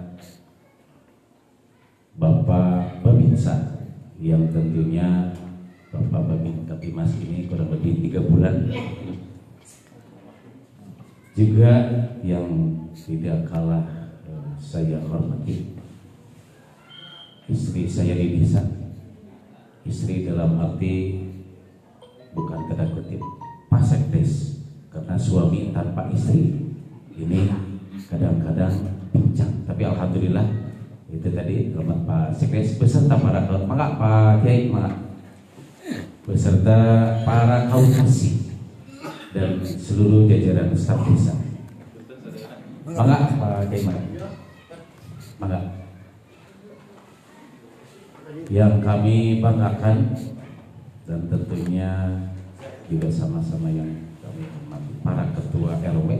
Bapak Babinsa yang tentunya Bapak Babin Kamtimas ini kurang lebih tiga bulan. Juga yang tidak kalah eh, saya hormati istri saya di istri dalam arti bukan tanda kutip pasekdes karena suami tanpa istri ini kadang-kadang pincang. Tapi alhamdulillah itu tadi hormat Pak Sekdes beserta para kaum. Mangga Pak Kiai mangga. Beserta para kaum kasih dan seluruh jajaran staf desa. Mangga Pak Kiai mangga. Mangga. Yang kami banggakan dan tentunya juga sama-sama yang para ketua RW,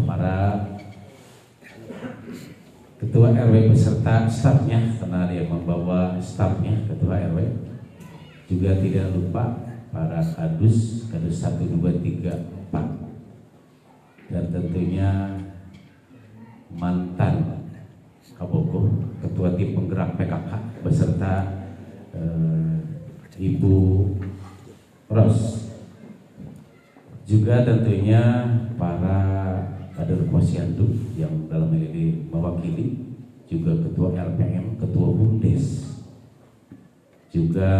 para ketua RW beserta stafnya karena dia membawa stafnya ketua RW juga tidak lupa para kadus kadus 1, 2, 3, 4 dan tentunya mantan Kabogo ketua tim penggerak PKK beserta eh, Ibu Ros juga tentunya para kader posyandu yang dalam hal ini mewakili juga ketua LPM, ketua BUMDes. Juga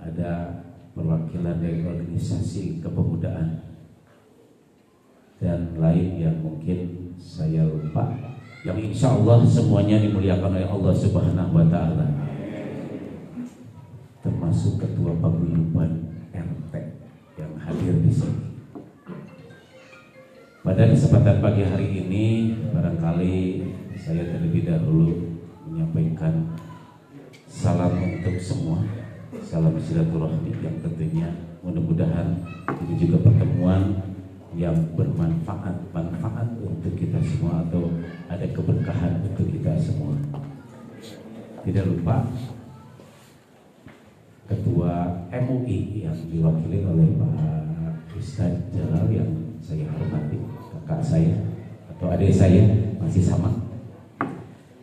ada perwakilan dari organisasi kepemudaan. Dan lain yang mungkin saya lupa yang insya Allah semuanya dimuliakan oleh Allah Subhanahu Wa Taala. Termasuk ketua paguyuban RT yang hadir di sini. Pada kesempatan pagi hari ini barangkali saya terlebih dahulu menyampaikan salam untuk semua, salam silaturahmi yang tentunya mudah-mudahan ini juga pertemuan yang bermanfaat, manfaat untuk kita semua atau ada keberkahan untuk kita semua. Tidak lupa Ketua MUI yang diwakili oleh Pak Ustadz Jalal yang saya hormati, kakak saya atau adik saya masih sama.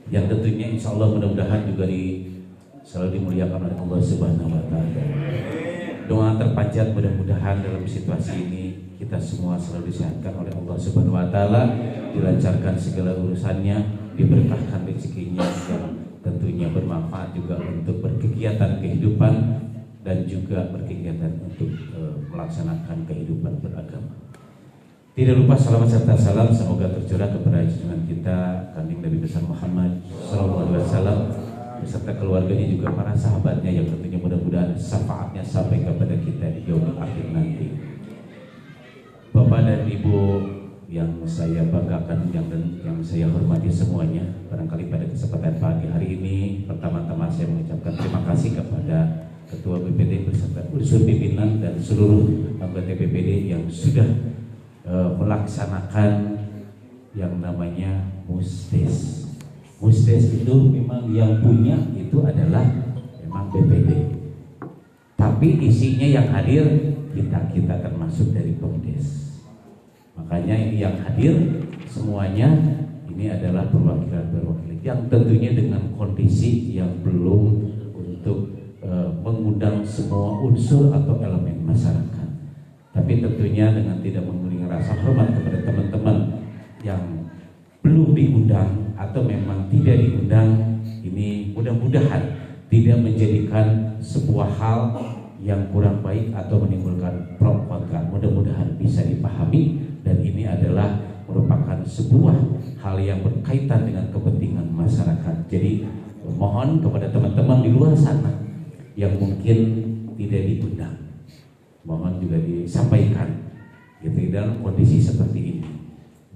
Yang tentunya insya Allah mudah-mudahan juga di selalu dimuliakan oleh Allah Subhanahu Wa Taala. Doa terpanjat mudah-mudahan dalam situasi ini kita semua selalu disehatkan oleh Allah Subhanahu Wa Taala, dilancarkan segala urusannya, diberkahkan rezekinya dan tentunya bermanfaat juga untuk berkegiatan kehidupan dan juga berkegiatan untuk e, melaksanakan kehidupan beragama. Tidak lupa salawat serta salam semoga tercurah kepada junjungan kita kandung Nabi besar Muhammad Sallallahu Alaihi Wasallam beserta keluarganya juga para sahabatnya yang tentunya mudah-mudahan syafaatnya sampai kepada kita di yaumul akhir nanti. Bapak dan Ibu yang saya banggakan yang yang saya hormati semuanya barangkali pada kesempatan pagi hari ini pertama-tama saya mengucapkan terima kasih kepada Ketua BPD beserta unsur pimpinan dan seluruh anggota BPD yang sudah eh, melaksanakan yang namanya musdes. Musdes itu memang yang punya itu adalah memang BPD. Tapi isinya yang hadir kita kita termasuk dari Pemdes. Makanya ini yang hadir semuanya ini adalah perwakilan-perwakilan yang tentunya dengan kondisi yang belum untuk eh, mengundang semua unsur atau elemen masyarakat. Tapi tentunya dengan tidak rasa hormat kepada teman-teman yang belum diundang atau memang tidak diundang ini mudah-mudahan tidak menjadikan sebuah hal yang kurang baik atau menimbulkan pro. Mudah-mudahan bisa dipahami dan ini adalah merupakan sebuah hal yang berkaitan dengan kepentingan masyarakat. Jadi mohon kepada teman-teman di luar sana yang mungkin tidak diundang, mohon juga disampaikan gitu dalam kondisi seperti ini.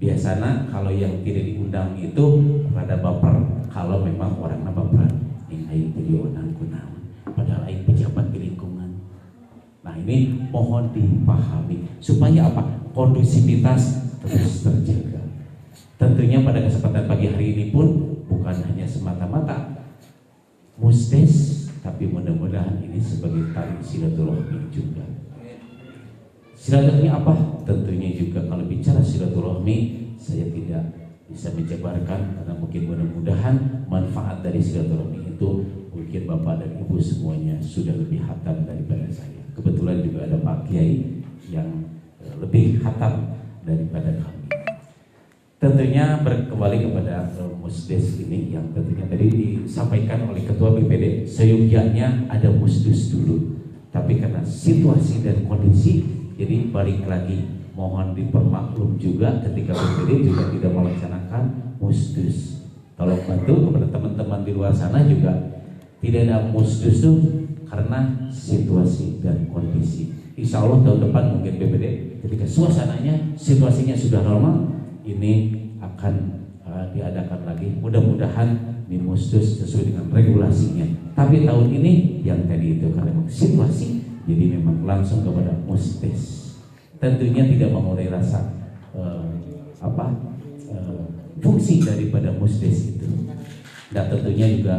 Biasanya kalau yang tidak diundang itu pada baper kalau memang orangnya baper yang aing perjuangan kunaon padahal aing pejabat di lingkungan. Nah ini mohon dipahami supaya apa? Kondusivitas terus terjaga. Tentunya pada kesempatan pagi hari ini pun bukan hanya semata-mata mustes tapi mudah-mudahan ini sebagai tali silaturahmi juga Silaturahmi apa? Tentunya juga kalau bicara silaturahmi saya tidak bisa menjabarkan karena mungkin mudah-mudahan manfaat dari silaturahmi itu mungkin Bapak dan Ibu semuanya sudah lebih hatam daripada saya. Kebetulan juga ada Pak Kiai yang eh, lebih hatam daripada kami. Tentunya berkembali kepada uh, musdes ini yang tentunya tadi disampaikan oleh Ketua BPD, seyogyanya ada musdus dulu. Tapi karena situasi dan kondisi jadi balik lagi mohon dipermaklum juga ketika BPD juga tidak melaksanakan musdus. Tolong bantu kepada teman-teman di luar sana juga tidak ada musdus itu karena situasi dan kondisi. Insya Allah tahun depan mungkin BPD ketika suasananya situasinya sudah normal ini akan uh, diadakan lagi. Mudah-mudahan di musdus sesuai dengan regulasinya. Tapi tahun ini yang tadi itu karena situasi jadi memang langsung kepada mustes tentunya tidak mengurai rasa uh, apa uh, fungsi daripada mustes itu. Dan tentunya juga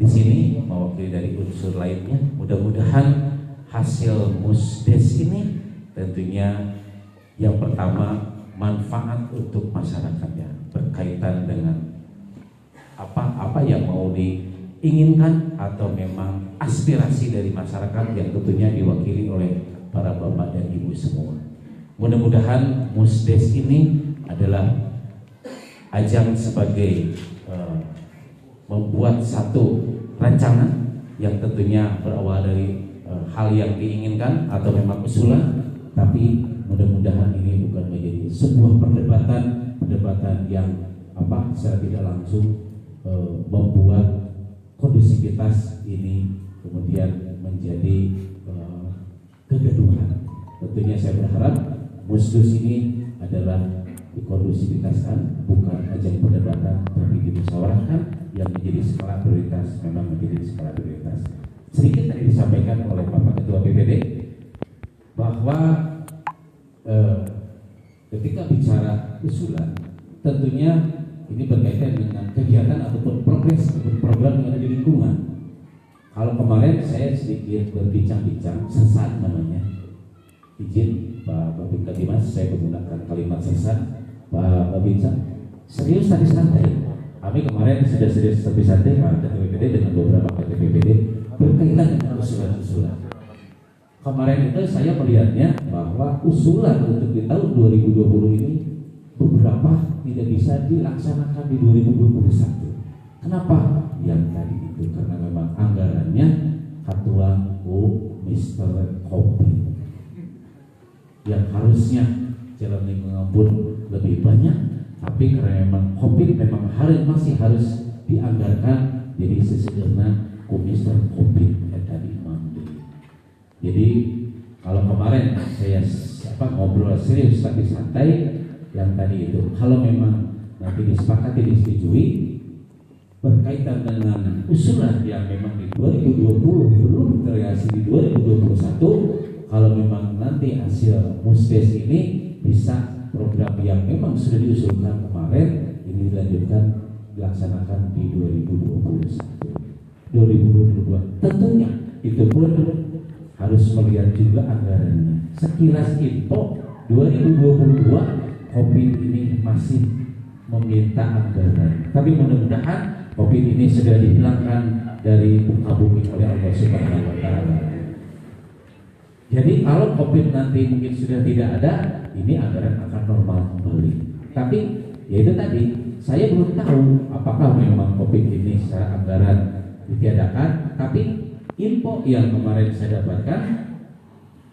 di sini mewakili dari unsur lainnya mudah-mudahan hasil musdes ini tentunya yang pertama manfaat untuk masyarakatnya berkaitan dengan apa-apa yang mau diinginkan atau memang aspirasi dari masyarakat yang tentunya diwakili oleh para bapak dan ibu semua. Mudah-mudahan Musdes ini adalah ajang sebagai uh, membuat satu rancangan yang tentunya berawal dari uh, hal yang diinginkan atau memang usulan, tapi mudah-mudahan ini bukan menjadi sebuah perdebatan perdebatan yang apa secara tidak langsung uh, membuat kondusivitas ini kemudian menjadi uh, kegaduhan. Tentunya saya berharap musdus ini adalah dikondusivitaskan, bukan ajang perdebatan, tapi dimusyawarahkan yang menjadi skala prioritas, memang menjadi skala prioritas. Sedikit tadi disampaikan oleh Bapak Ketua BPD bahwa eh, ketika bicara usulan, tentunya ini berkaitan dengan kegiatan ataupun progres ataupun program yang ada di lingkungan. Kalau kemarin saya sedikit berbincang-bincang, sesat namanya. Izin Pak Babinka Dimas, saya menggunakan kalimat sesat. Pak Babinka, serius tadi santai. Kami kemarin sudah serius tapi santai Pak Ketua BPD dengan beberapa Ketua BPD berkaitan dengan usulan-usulan. Kemarin itu saya melihatnya bahwa usulan untuk di tahun 2020 ini beberapa tidak bisa dilaksanakan di 2021. Kenapa? Yang tadi itu karena memang anggarannya ketua U Mister Kopi yang harusnya jalan lingkungan pun lebih banyak tapi karena memang COVID memang harus masih harus dianggarkan jadi sesederhana Mister COVID ya tadi jadi kalau kemarin saya apa ngobrol serius tapi santai yang tadi itu. Kalau memang nanti disepakati disetujui berkaitan dengan usulan yang memang di 2020 belum terrealisasi di 2021 kalau memang nanti hasil mustes ini bisa program yang memang sudah diusulkan kemarin ini dilanjutkan dilaksanakan di 2021 2022 tentunya itu pun harus melihat juga anggarannya. Sekilas info 2022 COVID ini masih meminta anggaran tapi mudah-mudahan COVID ini sudah dihilangkan dari muka bumi oleh Allah Subhanahu wa taala jadi kalau COVID nanti mungkin sudah tidak ada, ini anggaran akan normal kembali. Tapi ya itu tadi, saya belum tahu apakah memang COVID ini secara anggaran ditiadakan. Tapi info yang kemarin saya dapatkan,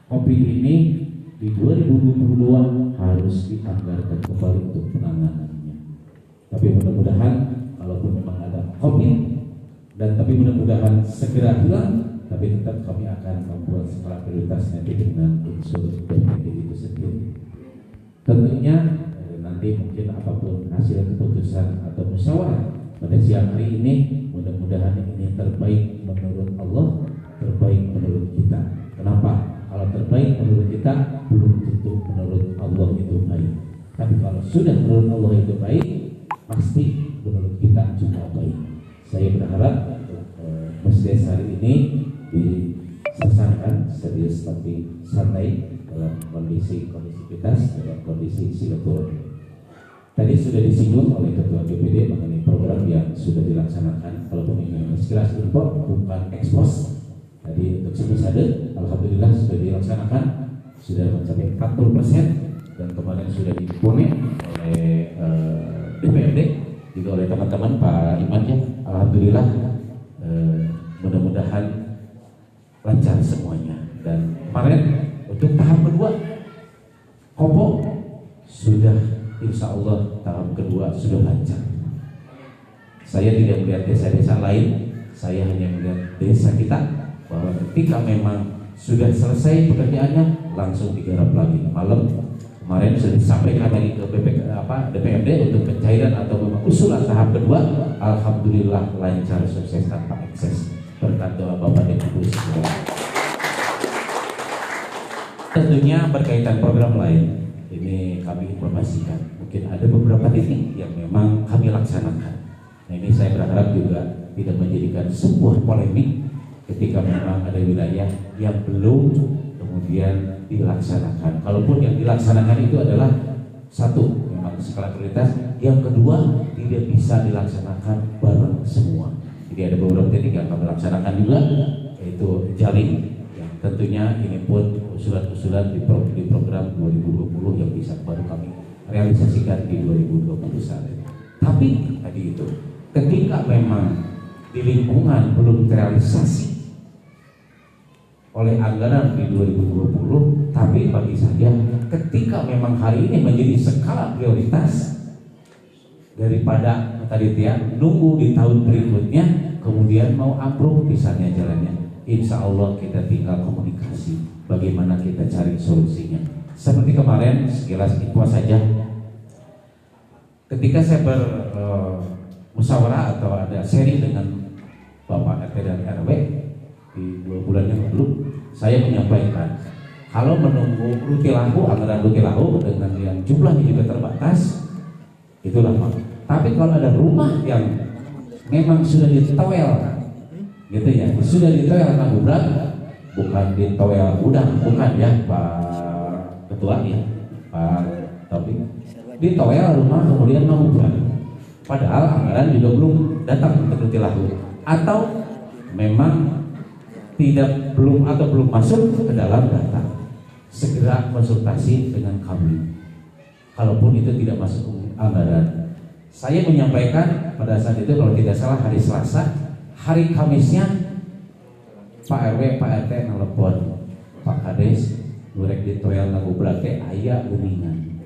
COVID ini di 2022 harus dianggarkan kembali untuk penanganannya. Tapi mudah-mudahan kalaupun memang ada COVID dan tapi mudah-mudahan segera hilang tapi tetap kami akan membuat skala prioritas nanti dengan unsur DPD itu sendiri. Tentunya eh, nanti mungkin apa pun hasil keputusan atau musyawarah pada siang hari ini mudah-mudahan ini terbaik menurut Allah, terbaik menurut kita. Kenapa? Kalau terbaik menurut kita belum tentu menurut Allah itu baik. Tapi kalau sudah menurut Allah itu baik, pasti menurut kita juga baik. Saya berharap eh, masjid hari ini diselesaikan serius tapi santai dalam kondisi kondisivitas dalam kondisi silaturahmi. Tadi sudah disinggung oleh Ketua DPD mengenai program yang sudah dilaksanakan. Kalaupun ini sekilas info bukan ekspos. Tadi untuk semisade, Alhamdulillah sudah dilaksanakan sudah mencapai 40 persen dan kemarin sudah diponik oleh uh, DPRD juga oleh teman-teman Pak Iman ya. Alhamdulillah uh, mudah-mudahan lancar semuanya. Dan kemarin untuk tahap kedua Kopo sudah insya Allah tahap kedua sudah lancar. Saya tidak melihat desa-desa lain saya hanya melihat desa kita bahwa ketika memang sudah selesai pekerjaannya langsung digarap lagi malam kemarin sudah disampaikan lagi ke BPK, apa, DPRD untuk pencairan atau memang usulan tahap kedua Alhamdulillah lancar sukses tanpa ekses berkat doa Bapak dan Ibu semua. Tentunya berkaitan program lain, ini kami informasikan. Mungkin ada beberapa titik yang memang kami laksanakan. Nah ini saya berharap juga tidak menjadikan sebuah polemik ketika memang ada wilayah yang belum kemudian dilaksanakan. Kalaupun yang dilaksanakan itu adalah satu memang skala prioritas, yang kedua tidak bisa dilaksanakan bareng semua. Jadi ada beberapa titik yang kami laksanakan juga yaitu jalin yang tentunya ini pun usulan-usulan di program 2020 yang bisa baru kami realisasikan di 2021. Tapi tadi itu ketika memang di lingkungan belum terrealisasi oleh anggaran di 2020 tapi bagi saya ketika memang hari ini menjadi skala prioritas daripada tadi ya nunggu di tahun berikutnya kemudian mau ambruk misalnya jalannya. Insya Allah kita tinggal komunikasi bagaimana kita cari solusinya. Seperti kemarin sekilas info saja. Ketika saya bermusyawarah uh, atau ada seri dengan Bapak RT dan RW di dua bulan yang lalu saya menyampaikan kalau menunggu rutilahu anggaran rutilahu dengan yang jumlahnya juga terbatas itu lama tapi kalau ada rumah yang memang sudah ditowel gitu ya sudah ditowel berat bukan ditowel udang bukan ya Pak Ketua ya Pak Taufik ditowel rumah kemudian berat padahal anggaran juga belum datang untuk rutilahu atau memang tidak belum atau belum masuk ke dalam data. Segera konsultasi dengan kami. Kalaupun itu tidak masuk anggaran. Saya menyampaikan pada saat itu kalau tidak salah hari Selasa hari Kamisnya Pak RW Pak RT nelpon. Pak Kades Durek di toyal lagu berarti ayah uningan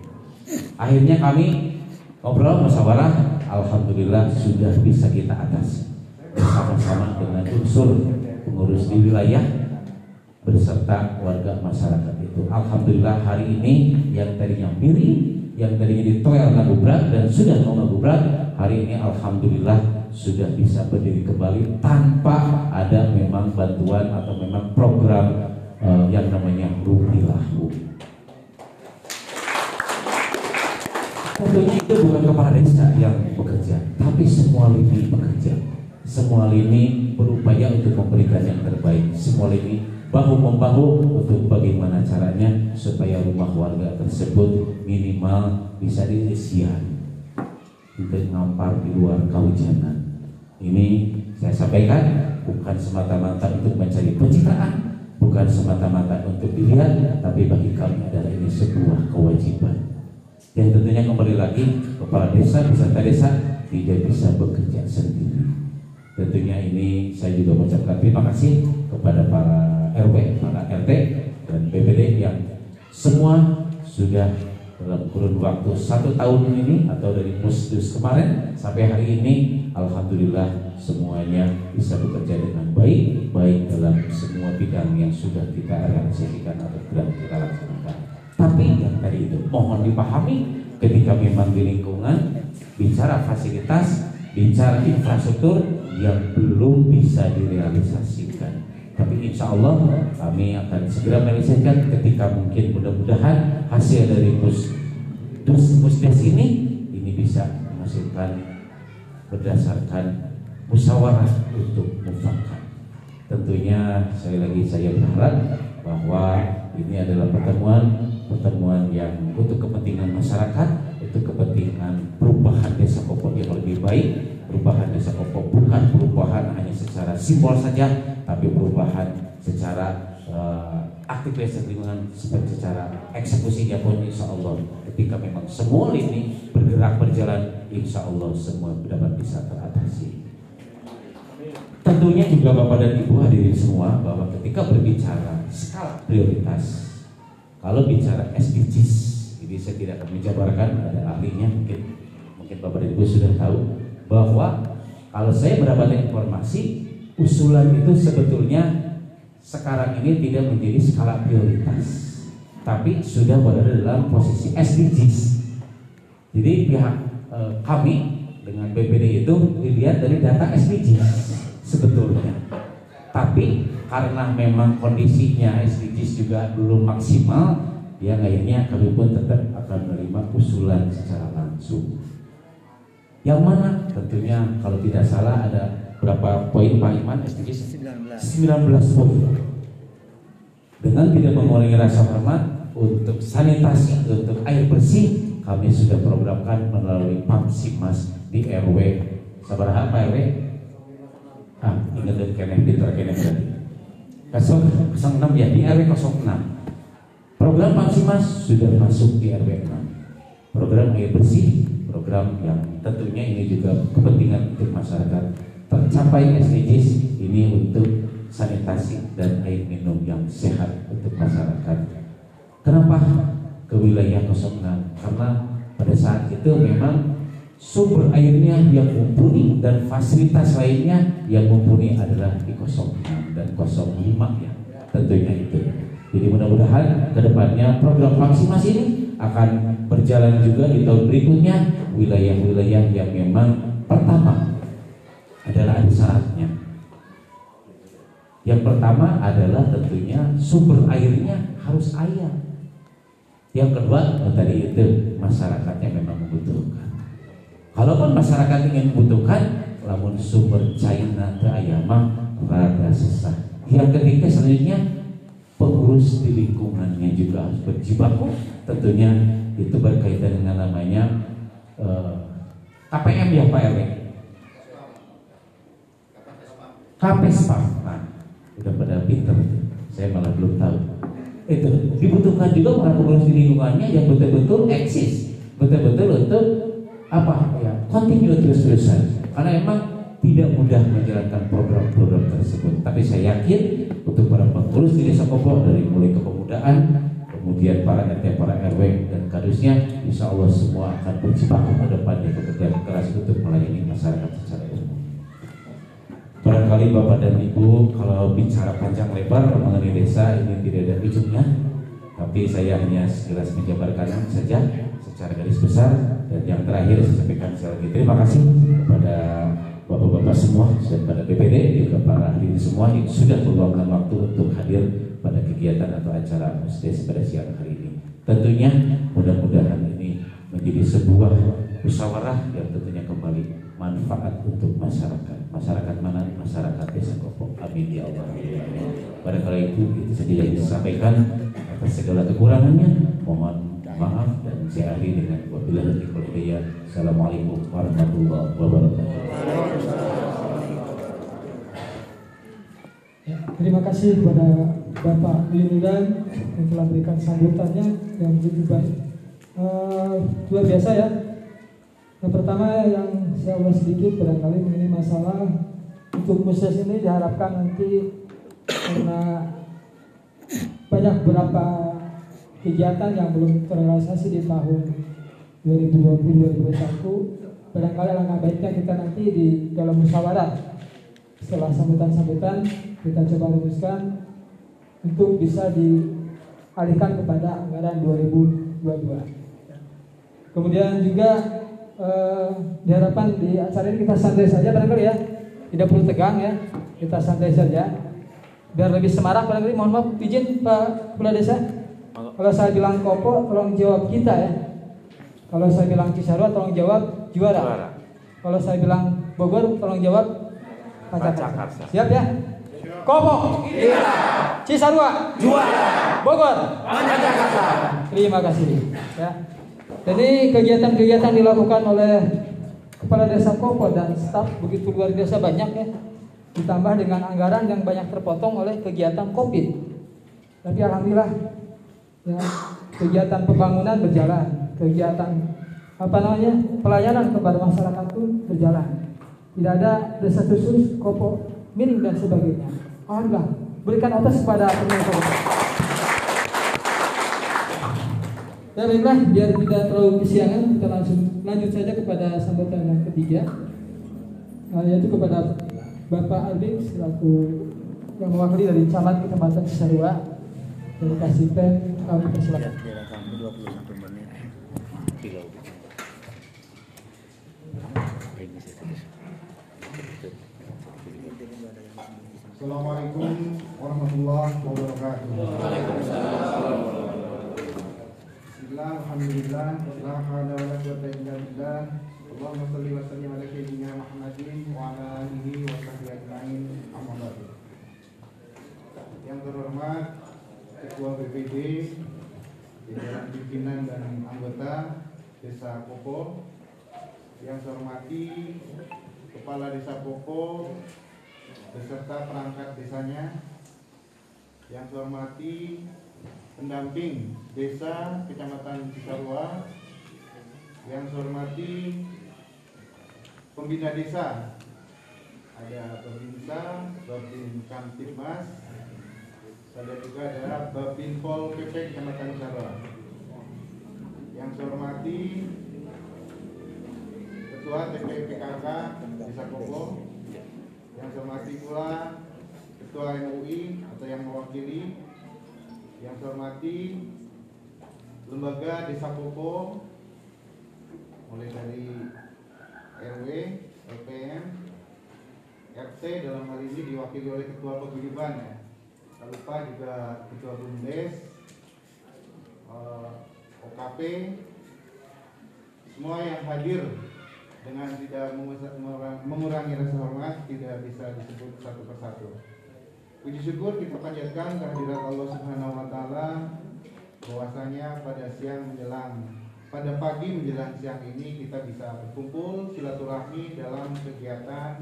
akhirnya kami ngobrol musyawarah Alhamdulillah sudah bisa kita atasi bersama-sama dengan unsur pengurus di wilayah beserta warga masyarakat itu. Alhamdulillah hari ini yang tadinya miring, yang tadinya ditoel ngagubrak dan sudah mau ngagubrak, hari ini Alhamdulillah sudah bisa berdiri kembali tanpa ada memang bantuan atau memang program uh, yang namanya rupilahu. Tentunya itu bukan kepala desa yang bekerja, tapi semua lini bekerja. Semua lini berupaya untuk memberikan yang terbaik. Semua lini bahu membahu untuk bagaimana caranya supaya rumah warga tersebut minimal bisa diisian untuk ngampar di luar kehujanan. Ini saya sampaikan bukan semata-mata untuk mencari pencitraan, bukan semata-mata untuk dilihat, tapi bagi kami adalah ini sebuah kewajiban. Dan tentunya kembali lagi kepala desa beserta desa tidak bisa bekerja sendiri. Tentunya ini saya juga mengucapkan terima kasih kepada para RW, para RT dan BPD yang semua sudah dalam kurun waktu satu tahun ini atau dari musdus kemarin sampai hari ini Alhamdulillah semuanya bisa bekerja dengan baik baik dalam semua bidang yang sudah kita realisasikan atau sedang kita laksanakan. Tapi yang tadi itu mohon dipahami ketika memang di lingkungan bicara fasilitas bicara infrastruktur yang belum bisa direalisasikan tapi insya Allah kami akan segera menyelesaikan ketika mungkin mudah-mudahan hasil dari mus dus musdes ini ini bisa menghasilkan berdasarkan musyawarah untuk mufakat. Tentunya sekali lagi saya berharap bahwa ini adalah pertemuan pertemuan yang untuk kepentingan masyarakat, untuk kepentingan perubahan desa Kopo yang lebih baik, perubahan desa Kopo bukan perubahan hanya secara simbol saja, tapi perubahan secara uh, desa lingkungan seperti secara eksekusinya pun insya Allah. Ketika memang semua ini bergerak berjalan insya Allah semua dapat bisa teratasi. Tentunya juga Bapak dan Ibu hadirin semua bahwa ketika berbicara skala prioritas, kalau bicara SDGs, jadi saya tidak akan menjabarkan ada ahlinya mungkin. Mungkin Bapak dan Ibu sudah tahu bahwa kalau saya mendapatkan informasi usulan itu sebetulnya sekarang ini tidak menjadi skala prioritas, tapi sudah berada dalam posisi SDGs. Jadi pihak eh, kami dengan BPD itu dilihat dari data SDGs sebetulnya. Tapi karena memang kondisinya SDGs juga belum maksimal, ya akhirnya kami pun tetap akan menerima usulan secara langsung. Yang mana tentunya kalau tidak salah ada berapa poin Pak Iman SDGs? 19. 19 poin. Dengan tidak mengurangi rasa hormat untuk sanitasi, untuk air bersih, kami sudah programkan melalui Pamsimas di RW. Sabar apa RW? ah ingat dan kene pinter kene tadi Kasong 06 ya di RW 06 program Maksimas sudah masuk di RW 6 program air bersih program yang tentunya ini juga kepentingan untuk masyarakat. Tercapai SDGs ini untuk sanitasi dan air minum yang sehat untuk masyarakat. Kenapa ke wilayah 06 karena pada saat itu memang sumber airnya yang mumpuni dan fasilitas lainnya yang mumpuni adalah di 06 dan 05 ya tentunya itu. Jadi mudah-mudahan ke depannya program vaksinasi ini akan berjalan juga di tahun berikutnya. Wilayah-wilayah yang memang pertama adalah ada syaratnya. Yang pertama adalah tentunya sumber airnya harus air. Yang kedua oh, tadi itu masyarakatnya memang membutuhkan. Kalaupun masyarakat ingin membutuhkan, namun sumber China ke ayamah rada susah. Yang ketiga selanjutnya pengurus di lingkungannya juga harus berjibaku. Tentunya itu berkaitan dengan namanya uh, eh, KPM ya Pak RW. KPSPAM. Nah, udah pada pinter Saya malah belum tahu. Itu dibutuhkan juga para pengurus di lingkungannya yang betul-betul eksis, betul-betul untuk apa ya continue terus-terusan karena emang tidak mudah menjalankan program-program tersebut tapi saya yakin untuk para pengurus di desa Kopo dari mulai kepemudaan kemudian para RT, para RW dan kadusnya insya Allah semua akan berjibaku ke depannya bekerja keras untuk melayani masyarakat secara umum. Barangkali Bapak dan Ibu kalau bicara panjang lebar mengenai desa ini tidak ada ujungnya. Tapi saya hanya sekilas menjabarkan saja secara garis besar. Dan yang terakhir saya sampaikan sekali lagi terima kasih kepada semua pada BPD juga para hadirin semua yang sudah meluangkan waktu untuk hadir pada kegiatan atau acara musdes pada siang hari ini. Tentunya mudah-mudahan ini menjadi sebuah musyawarah yang tentunya kembali manfaat untuk masyarakat. Masyarakat mana? Masyarakat Desa Kopok. Amin ya Allah. Pada kali itu itu saja yang disampaikan atas segala kekurangannya. Mohon maaf dan saya akhiri dengan wabillahi taufiq. Assalamualaikum warahmatullahi wabarakatuh. Ya, terima kasih kepada Bapak Lilidan yang telah memberikan sambutannya yang begitu baik. Eh, luar biasa ya. Yang pertama yang saya ulas sedikit barangkali mengenai masalah untuk khusus ini diharapkan nanti karena banyak beberapa kegiatan yang belum terrealisasi di tahun 2020-2021 barangkali alangkah baiknya kita nanti di dalam musyawarah setelah sambutan-sambutan kita coba rumuskan untuk bisa dialihkan kepada anggaran 2022. Kemudian juga eh, diharapkan di acara ini kita santai saja barangkali ya, tidak perlu tegang ya, kita santai saja. Biar lebih semarak barangkali mohon maaf izin Pak Kepala Desa. Kalau saya bilang Kopo tolong jawab kita ya. Kalau saya bilang Cisarua tolong jawab juara. Kalau saya bilang Bogor tolong jawab Pacakarsa. Siap ya? Kopo. Cisarua. Juara. Bogor. Pacakarsa. Terima kasih. Ya. Jadi kegiatan-kegiatan dilakukan oleh Kepala Desa Kopo dan staf begitu luar biasa banyak ya. Ditambah dengan anggaran yang banyak terpotong oleh kegiatan COVID. Tapi alhamdulillah ya, kegiatan pembangunan berjalan, kegiatan apa namanya pelayanan kepada masyarakat pun berjalan. Tidak ada desa khusus, kopo, miring dan sebagainya. Alhamdulillah, berikan atas kepada pemerintah. Ya baiklah, biar tidak terlalu kesiangan, kita langsung lanjut saja kepada sambutan yang ketiga, Nah, yaitu kepada Bapak Alvin selaku yang mewakili dari camat kecamatan Cisarua dari Kasipen, kami persilakan. Assalamualaikum warahmatullahi wabarakatuh. Bismillah, alhamdulillah, la hawla wa la quwwata illa billah. Allahumma shalli wa sallim ala sayyidina Muhammadin wa ala alihi wa sahbihi ajma'in. Amma ba'du. Yang terhormat Ketua BPD, pimpinan dan anggota Desa Kopo, yang saya hormati Kepala Desa Kopo, beserta perangkat desanya yang saya hormati pendamping desa kecamatan Cisarua yang saya hormati pembina desa. Ada Babinsa, Babin Kamtibmas ada juga ada Babin Pol PP Kecamatan Cisarua. Yang saya hormati Ketua TPPKK Desa Kopo yang saya hormati pula Ketua MUI atau yang mewakili Yang saya hormati Lembaga Desa Popo Mulai dari RW, LPM, RT dalam hal ini diwakili oleh Ketua Paguyuban ya. Tak lupa juga Ketua Bumdes eh, OKP Semua yang hadir dengan tidak mengurangi rasa hormat tidak bisa disebut satu persatu. Puji syukur kita panjatkan kehadirat Allah Subhanahu wa taala bahwasanya pada siang menjelang pada pagi menjelang siang ini kita bisa berkumpul silaturahmi dalam kegiatan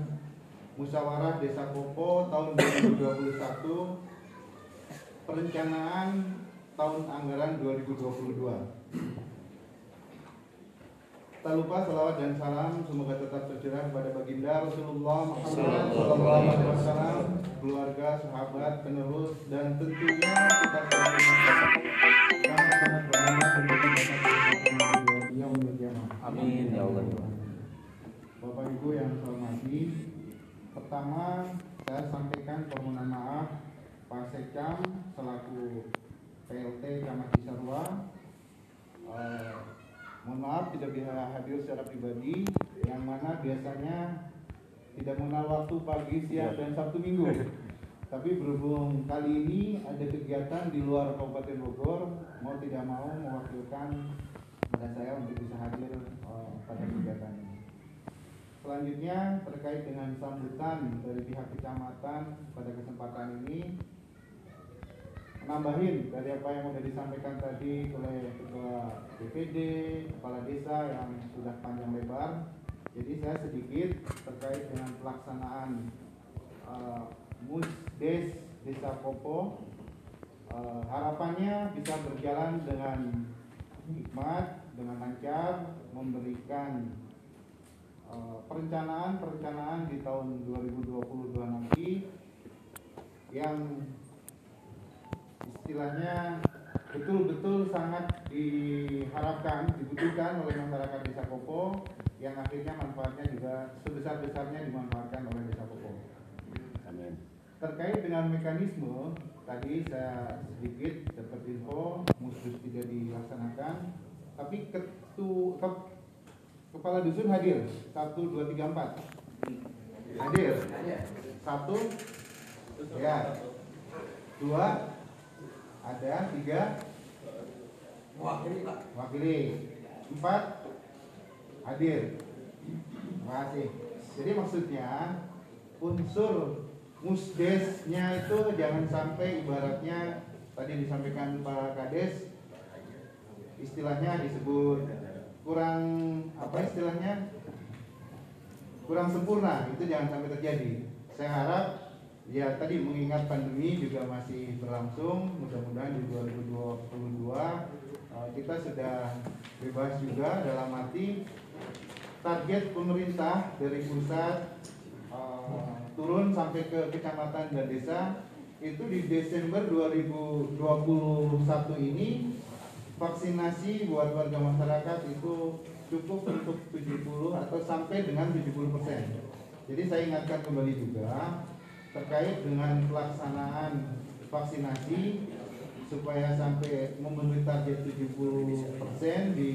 musyawarah Desa Kopo tahun 2021 perencanaan tahun anggaran 2022. Tak lupa salawat dan salam semoga tetap tercurah kepada baginda Rasulullah Muhammad Sallallahu Alaihi Wasallam, keluarga, sahabat, penerus, dan tentunya kita Amin ya Allah. Bapak Ibu yang saya hormati, pertama saya sampaikan permohonan maaf Pak Sekam selaku PLT Camat Cisarua. Eh, mohon maaf tidak bisa hadir secara pribadi yang mana biasanya tidak mengenal waktu pagi, siang, dan Sabtu Minggu Tapi berhubung kali ini ada kegiatan di luar Kabupaten Bogor, mau tidak mau mewakilkan pada saya untuk bisa hadir eh, pada kegiatan ini. Selanjutnya terkait dengan sambutan dari pihak kecamatan pada kesempatan ini nambahin dari apa yang sudah disampaikan tadi oleh ketua DPD, kepala desa yang sudah panjang lebar. Jadi saya sedikit terkait dengan pelaksanaan uh, Musdes Desa Popo. Uh, harapannya bisa berjalan dengan hikmat, dengan lancar, memberikan uh, perencanaan-perencanaan di tahun 2022 nanti yang istilahnya betul-betul sangat diharapkan, dibutuhkan oleh masyarakat Desa Popo yang akhirnya manfaatnya juga sebesar-besarnya dimanfaatkan oleh Desa Popo. Amin. Terkait dengan mekanisme, tadi saya sedikit dapat info musdus tidak dilaksanakan, tapi ketu, ke, kepala dusun hadir satu dua tiga empat. Hadir. Satu? Ya. Dua ada tiga. Wakili, Pak. empat. Hadir. Terima kasih. Jadi maksudnya unsur musdesnya itu jangan sampai ibaratnya tadi disampaikan Pak Kades istilahnya disebut kurang apa istilahnya? Kurang sempurna. Itu jangan sampai terjadi. Saya harap Ya tadi mengingat pandemi juga masih berlangsung, mudah-mudahan di 2022 uh, kita sudah bebas juga dalam arti target pemerintah dari pusat uh, turun sampai ke kecamatan dan desa itu di Desember 2021 ini vaksinasi buat warga masyarakat itu cukup untuk 70 atau sampai dengan 70 persen. Jadi saya ingatkan kembali juga terkait dengan pelaksanaan vaksinasi supaya sampai memenuhi target 70% di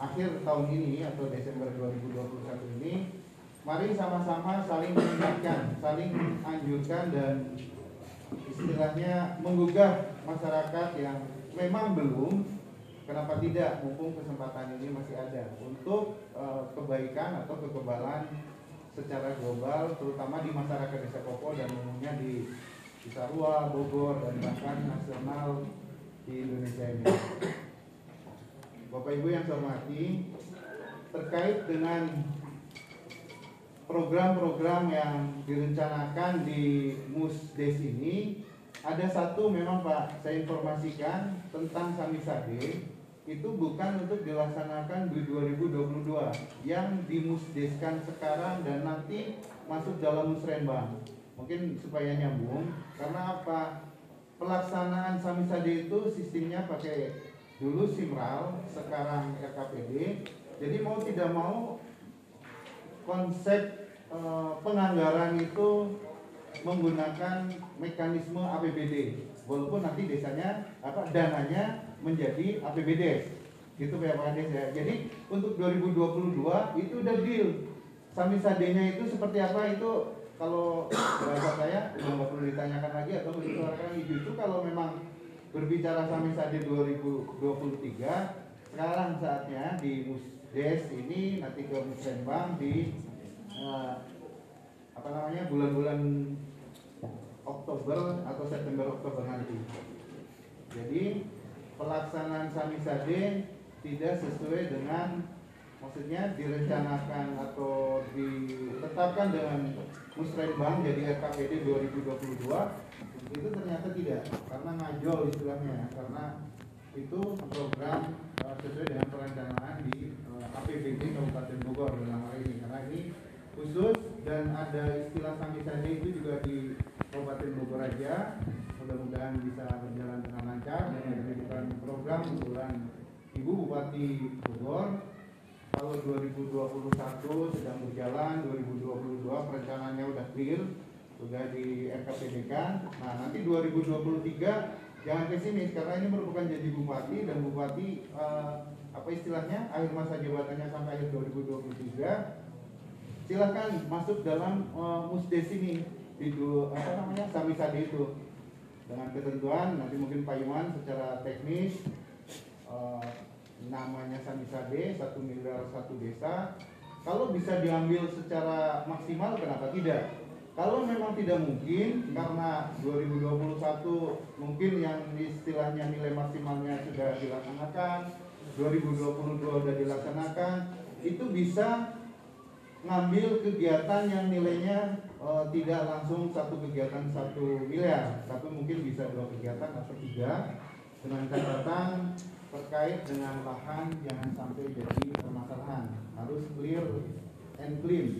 akhir tahun ini atau Desember 2021 ini mari sama-sama saling mengingatkan, saling anjurkan dan istilahnya menggugah masyarakat yang memang belum kenapa tidak mumpung kesempatan ini masih ada untuk uh, kebaikan atau kekebalan secara global terutama di masyarakat desa Popo dan umumnya di Cisarua, Bogor dan bahkan nasional di Indonesia ini. Bapak Ibu yang saya hormati, terkait dengan program-program yang direncanakan di Musdes ini ada satu memang Pak saya informasikan tentang Samisade itu bukan untuk dilaksanakan di 2022 yang dimusdeskan sekarang dan nanti masuk dalam musrenbang mungkin supaya nyambung karena apa? Pelaksanaan Samisade itu sistemnya pakai dulu Simral sekarang RKPD jadi mau tidak mau konsep e, penganggaran itu menggunakan mekanisme APBD walaupun nanti desanya apa dananya menjadi APBD gitu Kades ya. Jadi untuk 2022 itu udah deal. Samisadenya itu seperti apa itu kalau bahasa saya udah nggak perlu ditanyakan lagi atau disuarakan itu itu kalau memang berbicara samisade 2023 sekarang saatnya di Musdes ini nanti ke Musrenbang di eh, apa namanya bulan-bulan Oktober atau September Oktober nanti. Jadi pelaksanaan Samisade tidak sesuai dengan maksudnya direncanakan atau ditetapkan dengan Musrenbang jadi RKPD 2022 itu ternyata tidak. Karena ngajol istilahnya karena itu program uh, sesuai dengan perencanaan di uh, APBD Kabupaten Bogor dalam hal ini. Karena ini khusus dan ada istilah samisade itu juga di Kabupaten Bogor aja. Mudah-mudahan bisa berjalan dengan lancar dan program kebetulan Ibu Bupati Bogor. Kalau 2021 sedang berjalan 2022 perencanaannya udah clear sudah di RKPD kan nah nanti 2023 jangan pesimis karena ini merupakan janji Bupati dan Bupati eh, apa istilahnya akhir masa jabatannya sampai akhir 2023 silahkan masuk dalam uh, musdes ini itu apa namanya samisade itu. Dengan ketentuan nanti mungkin Pak Iwan secara teknis eh, namanya samisade satu miliar satu desa. Kalau bisa diambil secara maksimal kenapa tidak? Kalau memang tidak mungkin karena 2021 mungkin yang istilahnya nilai maksimalnya sudah dilaksanakan 2022 sudah dilaksanakan itu bisa ngambil kegiatan yang nilainya eh, tidak langsung satu kegiatan satu miliar tapi mungkin bisa dua kegiatan atau tiga. Dengan catatan terkait dengan lahan jangan sampai jadi permasalahan. Harus clear and clean.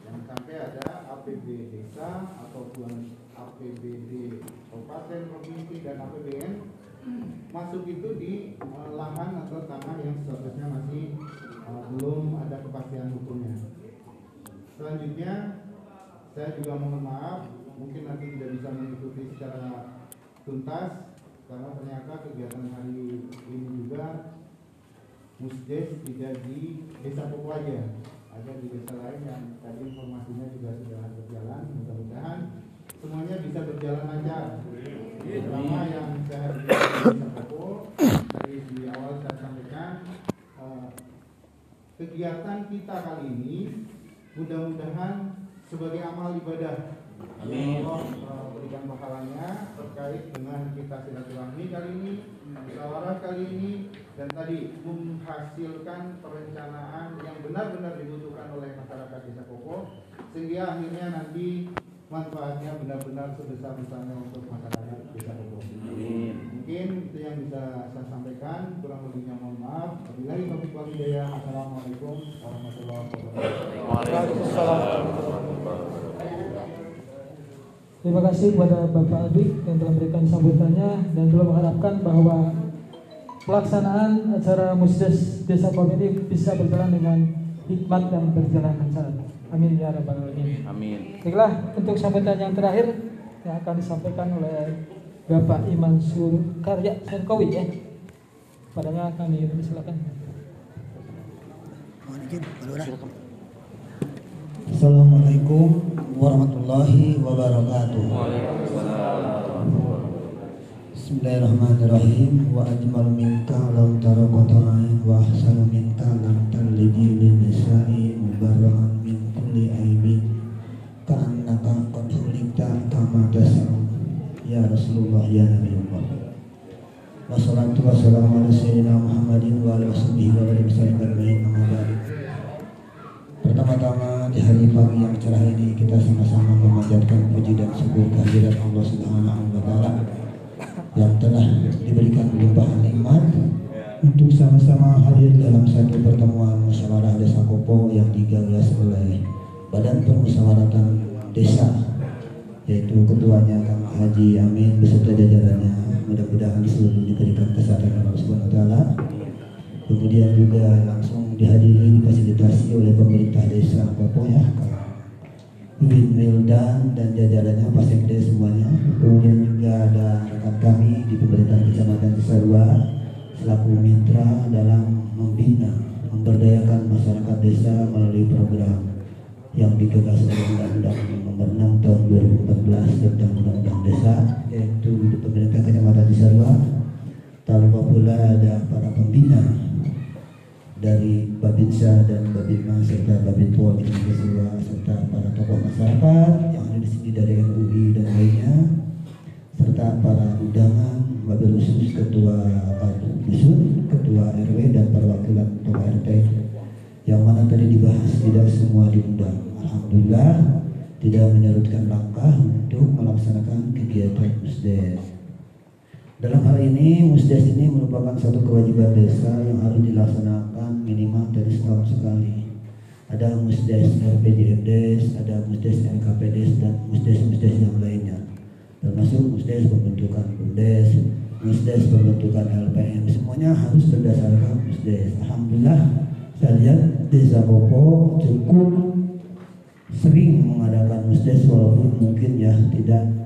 Jangan sampai ada APB desa ataupun APBD kabupaten provinsi dan APBN masuk itu di eh, lahan atau tanah yang statusnya masih eh, belum ada kepastian hukumnya. Selanjutnya saya juga mohon maaf mungkin nanti tidak bisa mengikuti secara tuntas karena ternyata kegiatan hari ini juga musdes tidak di desa Popo aja. Ada di desa lain yang tadi informasinya juga sudah berjalan mudah-mudahan semuanya bisa berjalan lancar. Terutama yang saya di desa Popo dari di awal saya sampaikan eh, kegiatan kita kali ini mudah-mudahan sebagai amal ibadah Amin. Allah eh, berikan pahalanya terkait dengan kita silaturahmi kali ini, musyawarah kali ini, dan tadi menghasilkan perencanaan yang benar-benar dibutuhkan oleh masyarakat desa Koko, sehingga akhirnya nanti manfaatnya benar-benar sebesar-besarnya untuk masyarakat desa Koko. Mungkin itu yang bisa saya sampaikan, kurang lebihnya mohon maaf. Wabillahi taufiq wal hidayah. Assalamualaikum warahmatullahi wabarakatuh. Terima kasih kepada Bapak Adik yang telah memberikan sambutannya dan telah mengharapkan bahwa pelaksanaan acara Musdes Desa Pom ini bisa berjalan dengan hikmat dan berjalan lancar. Amin ya rabbal alamin. Amin. Baiklah, untuk sambutan yang terakhir yang akan disampaikan oleh Bapak Iman Surkarya Sarkowi ya. Padanya kami persilakan. Assalamualaikum warahmatullahi wabarakatuh. Bismillahirrahmanirrahim. Wa ajmal minka lam tara qata'in wa ahsanu minka lam talidi lin nisa'i mubarra'an min kulli aibin ka'annaka qad khuliqta kama tasau ya Rasulullah ya Nabiullah Wassalatu wassalamu ala sayyidina Muhammadin wa ala washabihi wa alihi ajma'in. Amma ba'du Pertama-tama di hari pagi yang cerah ini kita sama-sama memanjatkan puji dan syukur kehadiran Allah Subhanahu wa taala yang telah diberikan limpahan nikmat untuk sama-sama hadir dalam satu pertemuan musyawarah desa Kopo yang digagas oleh Badan Permusyawaratan Desa yaitu ketuanya Kang Haji Amin beserta jajarannya. Mudah-mudahan seluruh diberikan kesehatan Allah Subhanahu wa taala. Kemudian juga langsung dihadiri difasilitasi oleh pemerintah desa Popo ya. Win Wildan dan jajarannya Pak Sekde semuanya. Kemudian juga ada rekan kami di pemerintahan kecamatan Cisarua selaku mitra dalam membina memberdayakan masyarakat desa melalui program yang digagas oleh Undang-Undang Nomor 6 Tahun 2014 tentang Undang-Undang Desa yaitu di pemerintah kecamatan Cisarua. Tak lupa pula ada para pembina dari Babinsa dan Babinma serta di Cisarua serta para tokoh masyarakat yang ada di sini dari MUI dan lainnya serta para undangan wabil khusus ketua dusun, ketua RW dan perwakilan ketua RT yang mana tadi dibahas tidak semua diundang. Alhamdulillah tidak menyerutkan langkah untuk melaksanakan kegiatan musdes. Dalam hal ini, musdes ini merupakan satu kewajiban desa yang harus dilaksanakan minimal dari setahun sekali. Ada musdes RPJMDes, ada musdes LKPDes, dan musdes-musdes yang lainnya. Termasuk musdes pembentukan BUMDes, musdes pembentukan LPM, semuanya harus berdasarkan musdes. Alhamdulillah, saya lihat desa Popo cukup sering mengadakan musdes walaupun mungkin ya tidak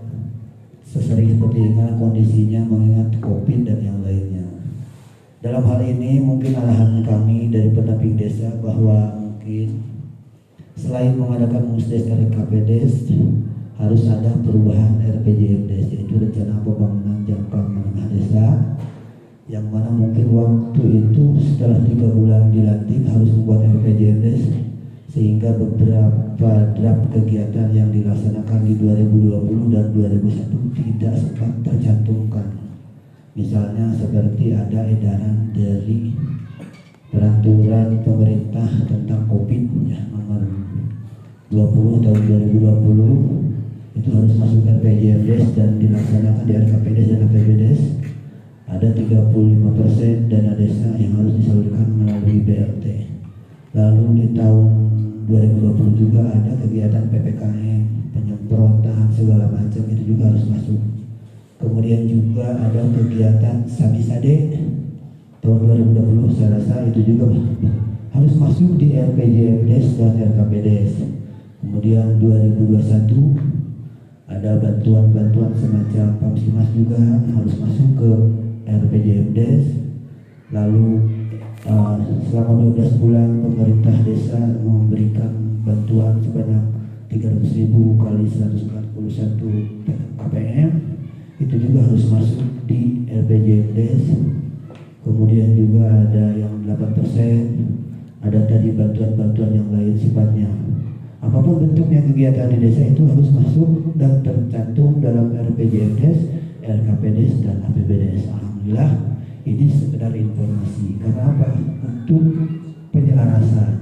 sesering seperti ini kondisinya mengingat covid dan yang lainnya. Dalam hal ini mungkin arahan kami dari pendamping desa bahwa mungkin selain mengadakan musdes dari KPDes harus ada perubahan RPJMDes yaitu rencana pembangunan jangka menengah desa yang mana mungkin waktu itu setelah tiga bulan dilantik harus membuat RPJMDes sehingga beberapa draft kegiatan yang dilaksanakan di 2020 dan 2021 tidak sempat tercantumkan. Misalnya seperti ada edaran dari peraturan pemerintah tentang COVID ya nomor 20 tahun 2020 itu harus masuk RPJMDes dan dilaksanakan di RKPDes dan APBDes ada 35% dana desa yang harus disalurkan melalui BLT lalu di tahun 2020 juga ada kegiatan PPKM penyemprotan segala macam itu juga harus masuk. Kemudian juga ada kegiatan Sabisade tahun 2020 saya rasa itu juga harus masuk di RPJMDes dan RKPDes kemudian 2021 ada bantuan-bantuan semacam Pamsimas juga harus masuk ke RPJMDes lalu uh, selama 12 bulan pemerintah desa memberikan bantuan sebanyak 300 ribu kali 141 KPM itu juga harus masuk di RPJMDes kemudian juga ada yang 8% ada tadi bantuan-bantuan yang lain sifatnya. Apa pun bentuknya kegiatan di desa itu harus masuk dan tercantum dalam RPJMDes, RKPDes dan APBDes. Alhamdulillah ini sekedar informasi karena apa? Untuk penyelarasan.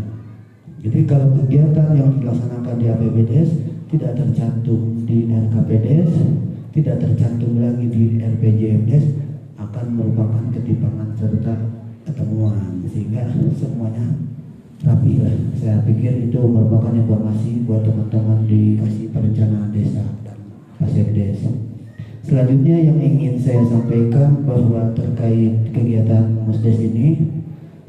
Jadi kalau kegiatan yang dilaksanakan di APBDes tidak tercantum di RKPDes, tidak tercantum lagi di RPJMDes akan merupakan ketimpangan serta ketemuan sehingga semuanya rapi lah. Saya pikir itu merupakan informasi buat teman-teman dikasih perencanaan desa dan Pasekdes. Selanjutnya yang ingin saya sampaikan bahwa terkait kegiatan Musdes ini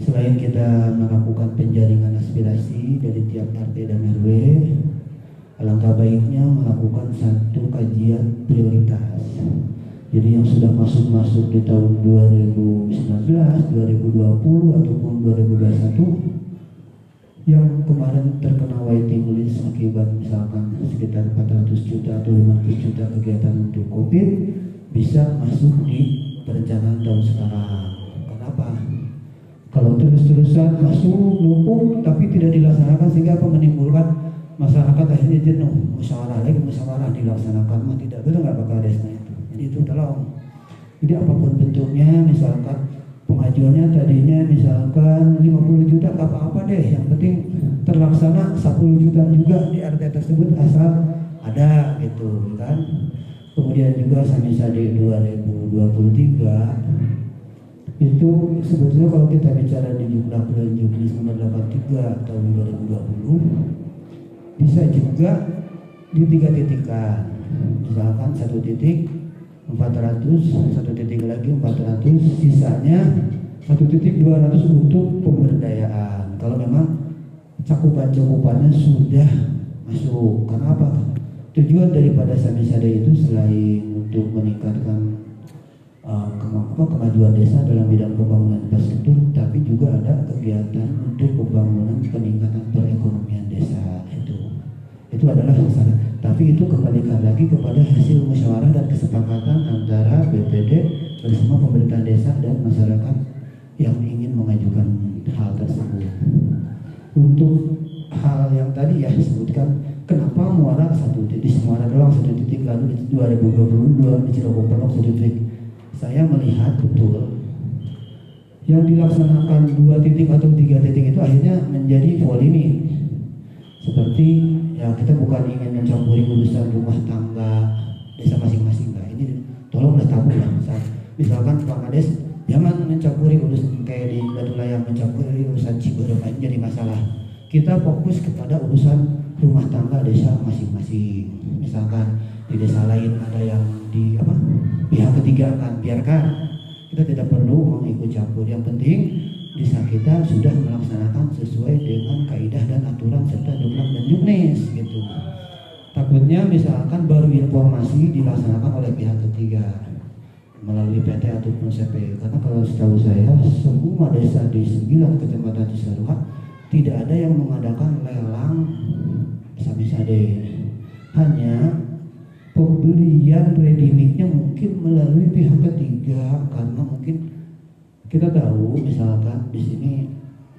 selain kita melakukan penjaringan aspirasi dari tiap RT dan RW alangkah baiknya melakukan satu kajian prioritas. Jadi yang sudah masuk-masuk di tahun 2019, 2020 ataupun 2021 yang kemarin terkena waiting list akibat misalkan sekitar 400 juta atau 500 juta kegiatan untuk COVID bisa masuk di perencanaan tahun sekarang. Kenapa? Kalau terus-terusan masuk numpuk tapi tidak dilaksanakan sehingga apa menimbulkan masyarakat akhirnya jenuh musyawarah lagi musyawarah dilaksanakan mah tidak betul nggak bakal desanya itu. Jadi itu tolong. Jadi apa pun bentuknya misalkan pengajuannya tadinya misalkan 50 juta apa-apa deh. Yang penting terlaksana 10 juta juga di RT tersebut asal ada gitu kan. Kemudian juga samisa di 2023 itu sebetulnya kalau kita bicara di jumlah bulan Juli nomor 83 tahun 2020 bisa juga di tiga titikkan misalkan satu titik 400 satu titik lagi 400 sisanya satu titik 200 untuk pemberdayaan. Kalau memang cakupan-cakupannya sudah masuk karena apa? Tujuan daripada Samisade itu selain untuk meningkatkan uh, apa, kemajuan desa dalam bidang pembangunan infrastruktur tapi juga ada kegiatan untuk pembangunan peningkatan perekonomian desa itu. Itu adalah sasaran tapi itu kembalikan lagi kepada hasil musyawarah dan kesepakatan antara BPD bersama pemerintah desa dan masyarakat yang ingin mengajukan hal tersebut. Untuk hal yang tadi ya disebutkan kenapa muara satu titik muara doang satu titik lalu di 2022 di Cirebon Penuh satu titik? Saya melihat betul. Yang dilaksanakan dua titik atau tiga titik itu akhirnya menjadi volume seperti ya kita bukan ingin mencampuri urusan rumah tangga desa masing-masing lah ini tolonglah tabu lah misalkan Pak Kades jangan mencampuri urusan kayak di Batu Layang mencampuri urusan Ciberem ini jadi masalah. Kita fokus kepada urusan rumah tangga desa masing-masing. Misalkan di desa lain ada yang di apa pihak ketiga kan biarkan. Kita tidak perlu mengikut campur. Yang penting desa kita sudah melaksanakan sesuai dengan kaidah dan aturan serta jumlah dan juknis gitu. Takutnya misalkan baru informasi dilaksanakan oleh pihak ketiga melalui PT ataupun CP karena kalau setahu saya semua desa di 9 kecamatan Cisaruha tidak ada yang mengadakan lelang sabisade hanya Ini mungkin melalui pihak ketiga karena mungkin kita tahu misalkan di sini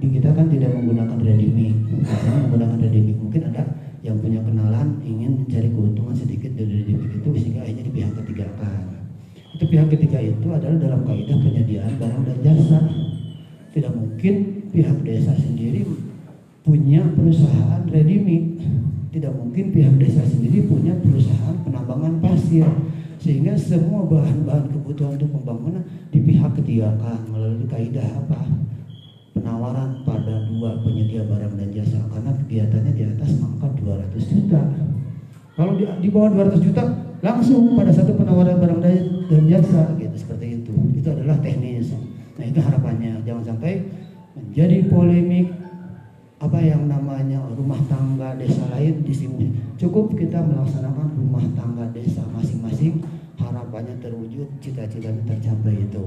di kita kan tidak menggunakan ready misalnya menggunakan ready mungkin ada yang punya kenalan ingin mencari keuntungan sedikit dari ready itu sehingga akhirnya di pihak ketiga kan. Itu pihak ketiga itu adalah dalam kaidah penyediaan barang dan jasa. Tidak mungkin pihak desa sendiri punya perusahaan ready. Tidak mungkin pihak desa sendiri punya perusahaan penambangan pasir sehingga semua bahan-bahan kebutuhan untuk pembangunan di pihak ketiga kan melalui kaidah apa? Penawaran pada dua penyedia barang dan jasa karena kegiatannya di atas angka 200 juta. Kalau di, di bawah 200 juta langsung pada satu penawaran barang dan jasa gitu seperti itu. Itu adalah teknis. Nah itu harapannya. Jangan sampai menjadi polemik apa yang namanya rumah tangga desa lain di sini. Cukup kita melaksanakan rumah tangga desa masing-masing harapannya terwujud cita-citanya tercapai itu.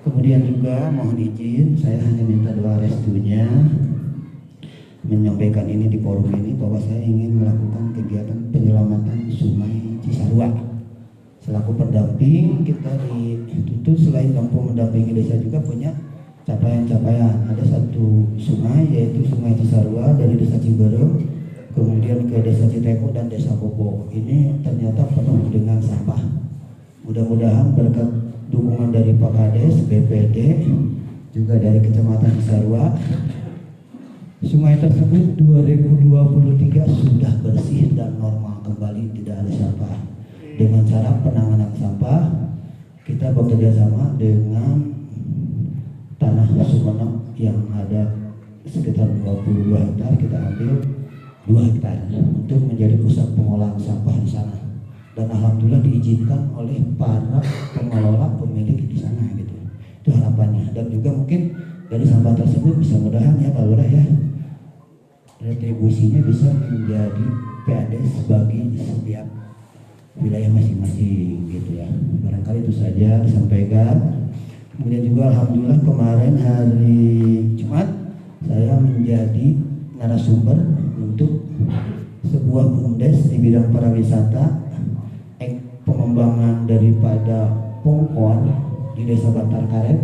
Kemudian juga mohon izin saya hanya minta doa restunya. Menyampaikan ini di forum ini bahwa saya ingin melakukan kegiatan penyelamatan sungai Cisarua. Selaku pendamping kita dituntut selain mampu mendampingi desa juga punya capaian-capaian. Ada satu sungai yaitu sungai Cisarua dari desa Ciberem kemudian ke desa Citeko dan desa Popo ini ternyata penuh dengan sampah. Mudah-mudahan berkat dukungan dari Pak Kades, BPD juga dari Kecamatan Cisarua sungai tersebut 2023 sudah bersih dan normal kembali tidak ada sampah. Dengan cara penanganan sampah kita bekerja sama dengan tanah Sumeneb yang ada sekitar 22 hektar kita ambil 2 hektar untuk menjadi pusat pengolahan sampah di sana. Dan alhamdulillah diizinkan oleh para pengelola pemilik di sana gitu. Itu harapannya. Dan juga mungkin dari sampah tersebut bisa mudahan ya Pak Lurah ya retribusinya bisa menjadi PADS bagi setiap wilayah masing-masing gitu ya. Barangkali itu saja disampaikan. Kemudian juga alhamdulillah kemarin hari Jumat saya menjadi narasumber sebuah bumdes di bidang pariwisata pengembangan daripada Pongkon di desa Bantar Karet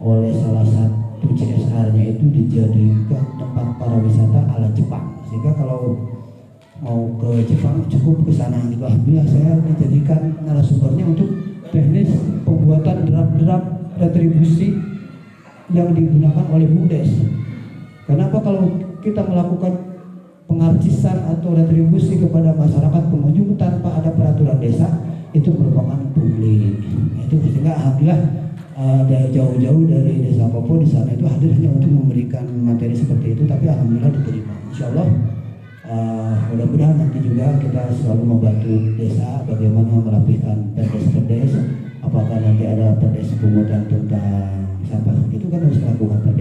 oleh salah satu CSR-nya itu dijadikan tempat pariwisata ala Jepang. Sehingga kalau mau ke Jepang cukup ke sana. Gitu alhamdulillah saya dijadikan narasumbernya untuk teknis pembuatan draft-draft retribusi yang digunakan oleh BUMDes. Kenapa kalau kita melakukan pengarcisan atau retribusi kepada masyarakat pengunjung tanpa ada peraturan desa itu merupakan publik. Itu sehingga alhamdulillah uh, dari jauh-jauh dari desa Popo di sana itu hadir hanya untuk memberikan materi seperti itu tapi alhamdulillah diterima. Insya Allah uh, mudah-mudahan nanti juga kita selalu membantu desa bagaimana merapikan perdes-perdes apakah nanti ada perdes pungutan tentang sampah. Itu kan harus melakukan perdes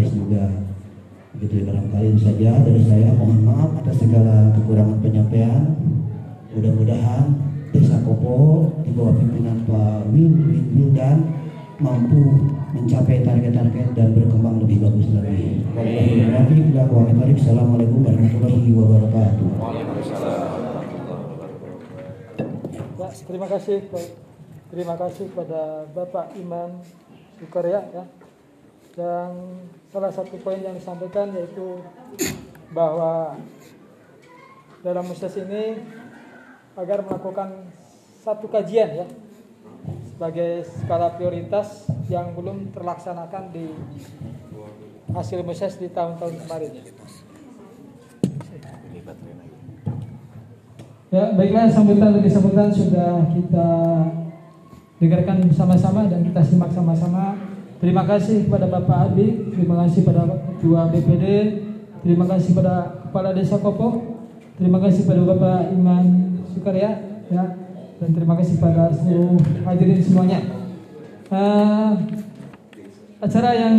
gitu barangkali itu saja dari saya mohon maaf atas segala kekurangan penyampaian mudah-mudahan desa Kopo di bawah pimpinan Pak Wil Wildan mampu mencapai target-target dan berkembang lebih bagus lagi. Assalamualaikum warahmatullahi wabarakatuh. Terima kasih terima kasih kepada Bapak Iman Sukarya ya. Dan salah satu poin yang disampaikan yaitu bahwa dalam musdas ini agar melakukan satu kajian ya sebagai skala prioritas yang belum terlaksanakan di hasil muses di tahun-tahun kemarin. Ya, baiklah sambutan dari sambutan sudah kita dengarkan bersama-sama dan kita simak sama-sama. Terima kasih kepada Bapak Abi, terima kasih pada Ketua BPD, terima kasih pada Kepala Desa Kopo, terima kasih pada Bapak Iman Sukarya, ya, dan terima kasih pada seluruh hadirin semuanya. Uh, acara yang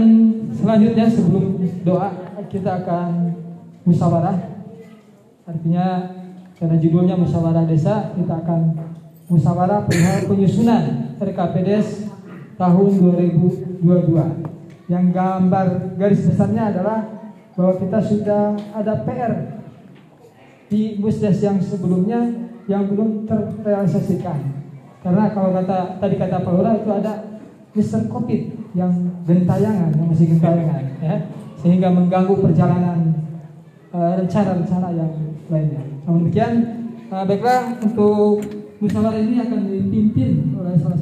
selanjutnya sebelum doa kita akan musyawarah. Artinya karena judulnya musyawarah desa, kita akan musyawarah perihal penyusunan RKPDes tahun 2022. Yang gambar garis besarnya adalah bahwa kita sudah ada PR di musdes yang sebelumnya yang belum terrealisasikan. Karena kalau kata tadi kata Pak Lurah itu ada Mr. Covid yang gentayangan, yang masih gentayangan, ya, sehingga mengganggu perjalanan eh, rencana-rencana yang lainnya. Namun demikian, eh, baiklah untuk musyawarah ini akan dipimpin oleh salah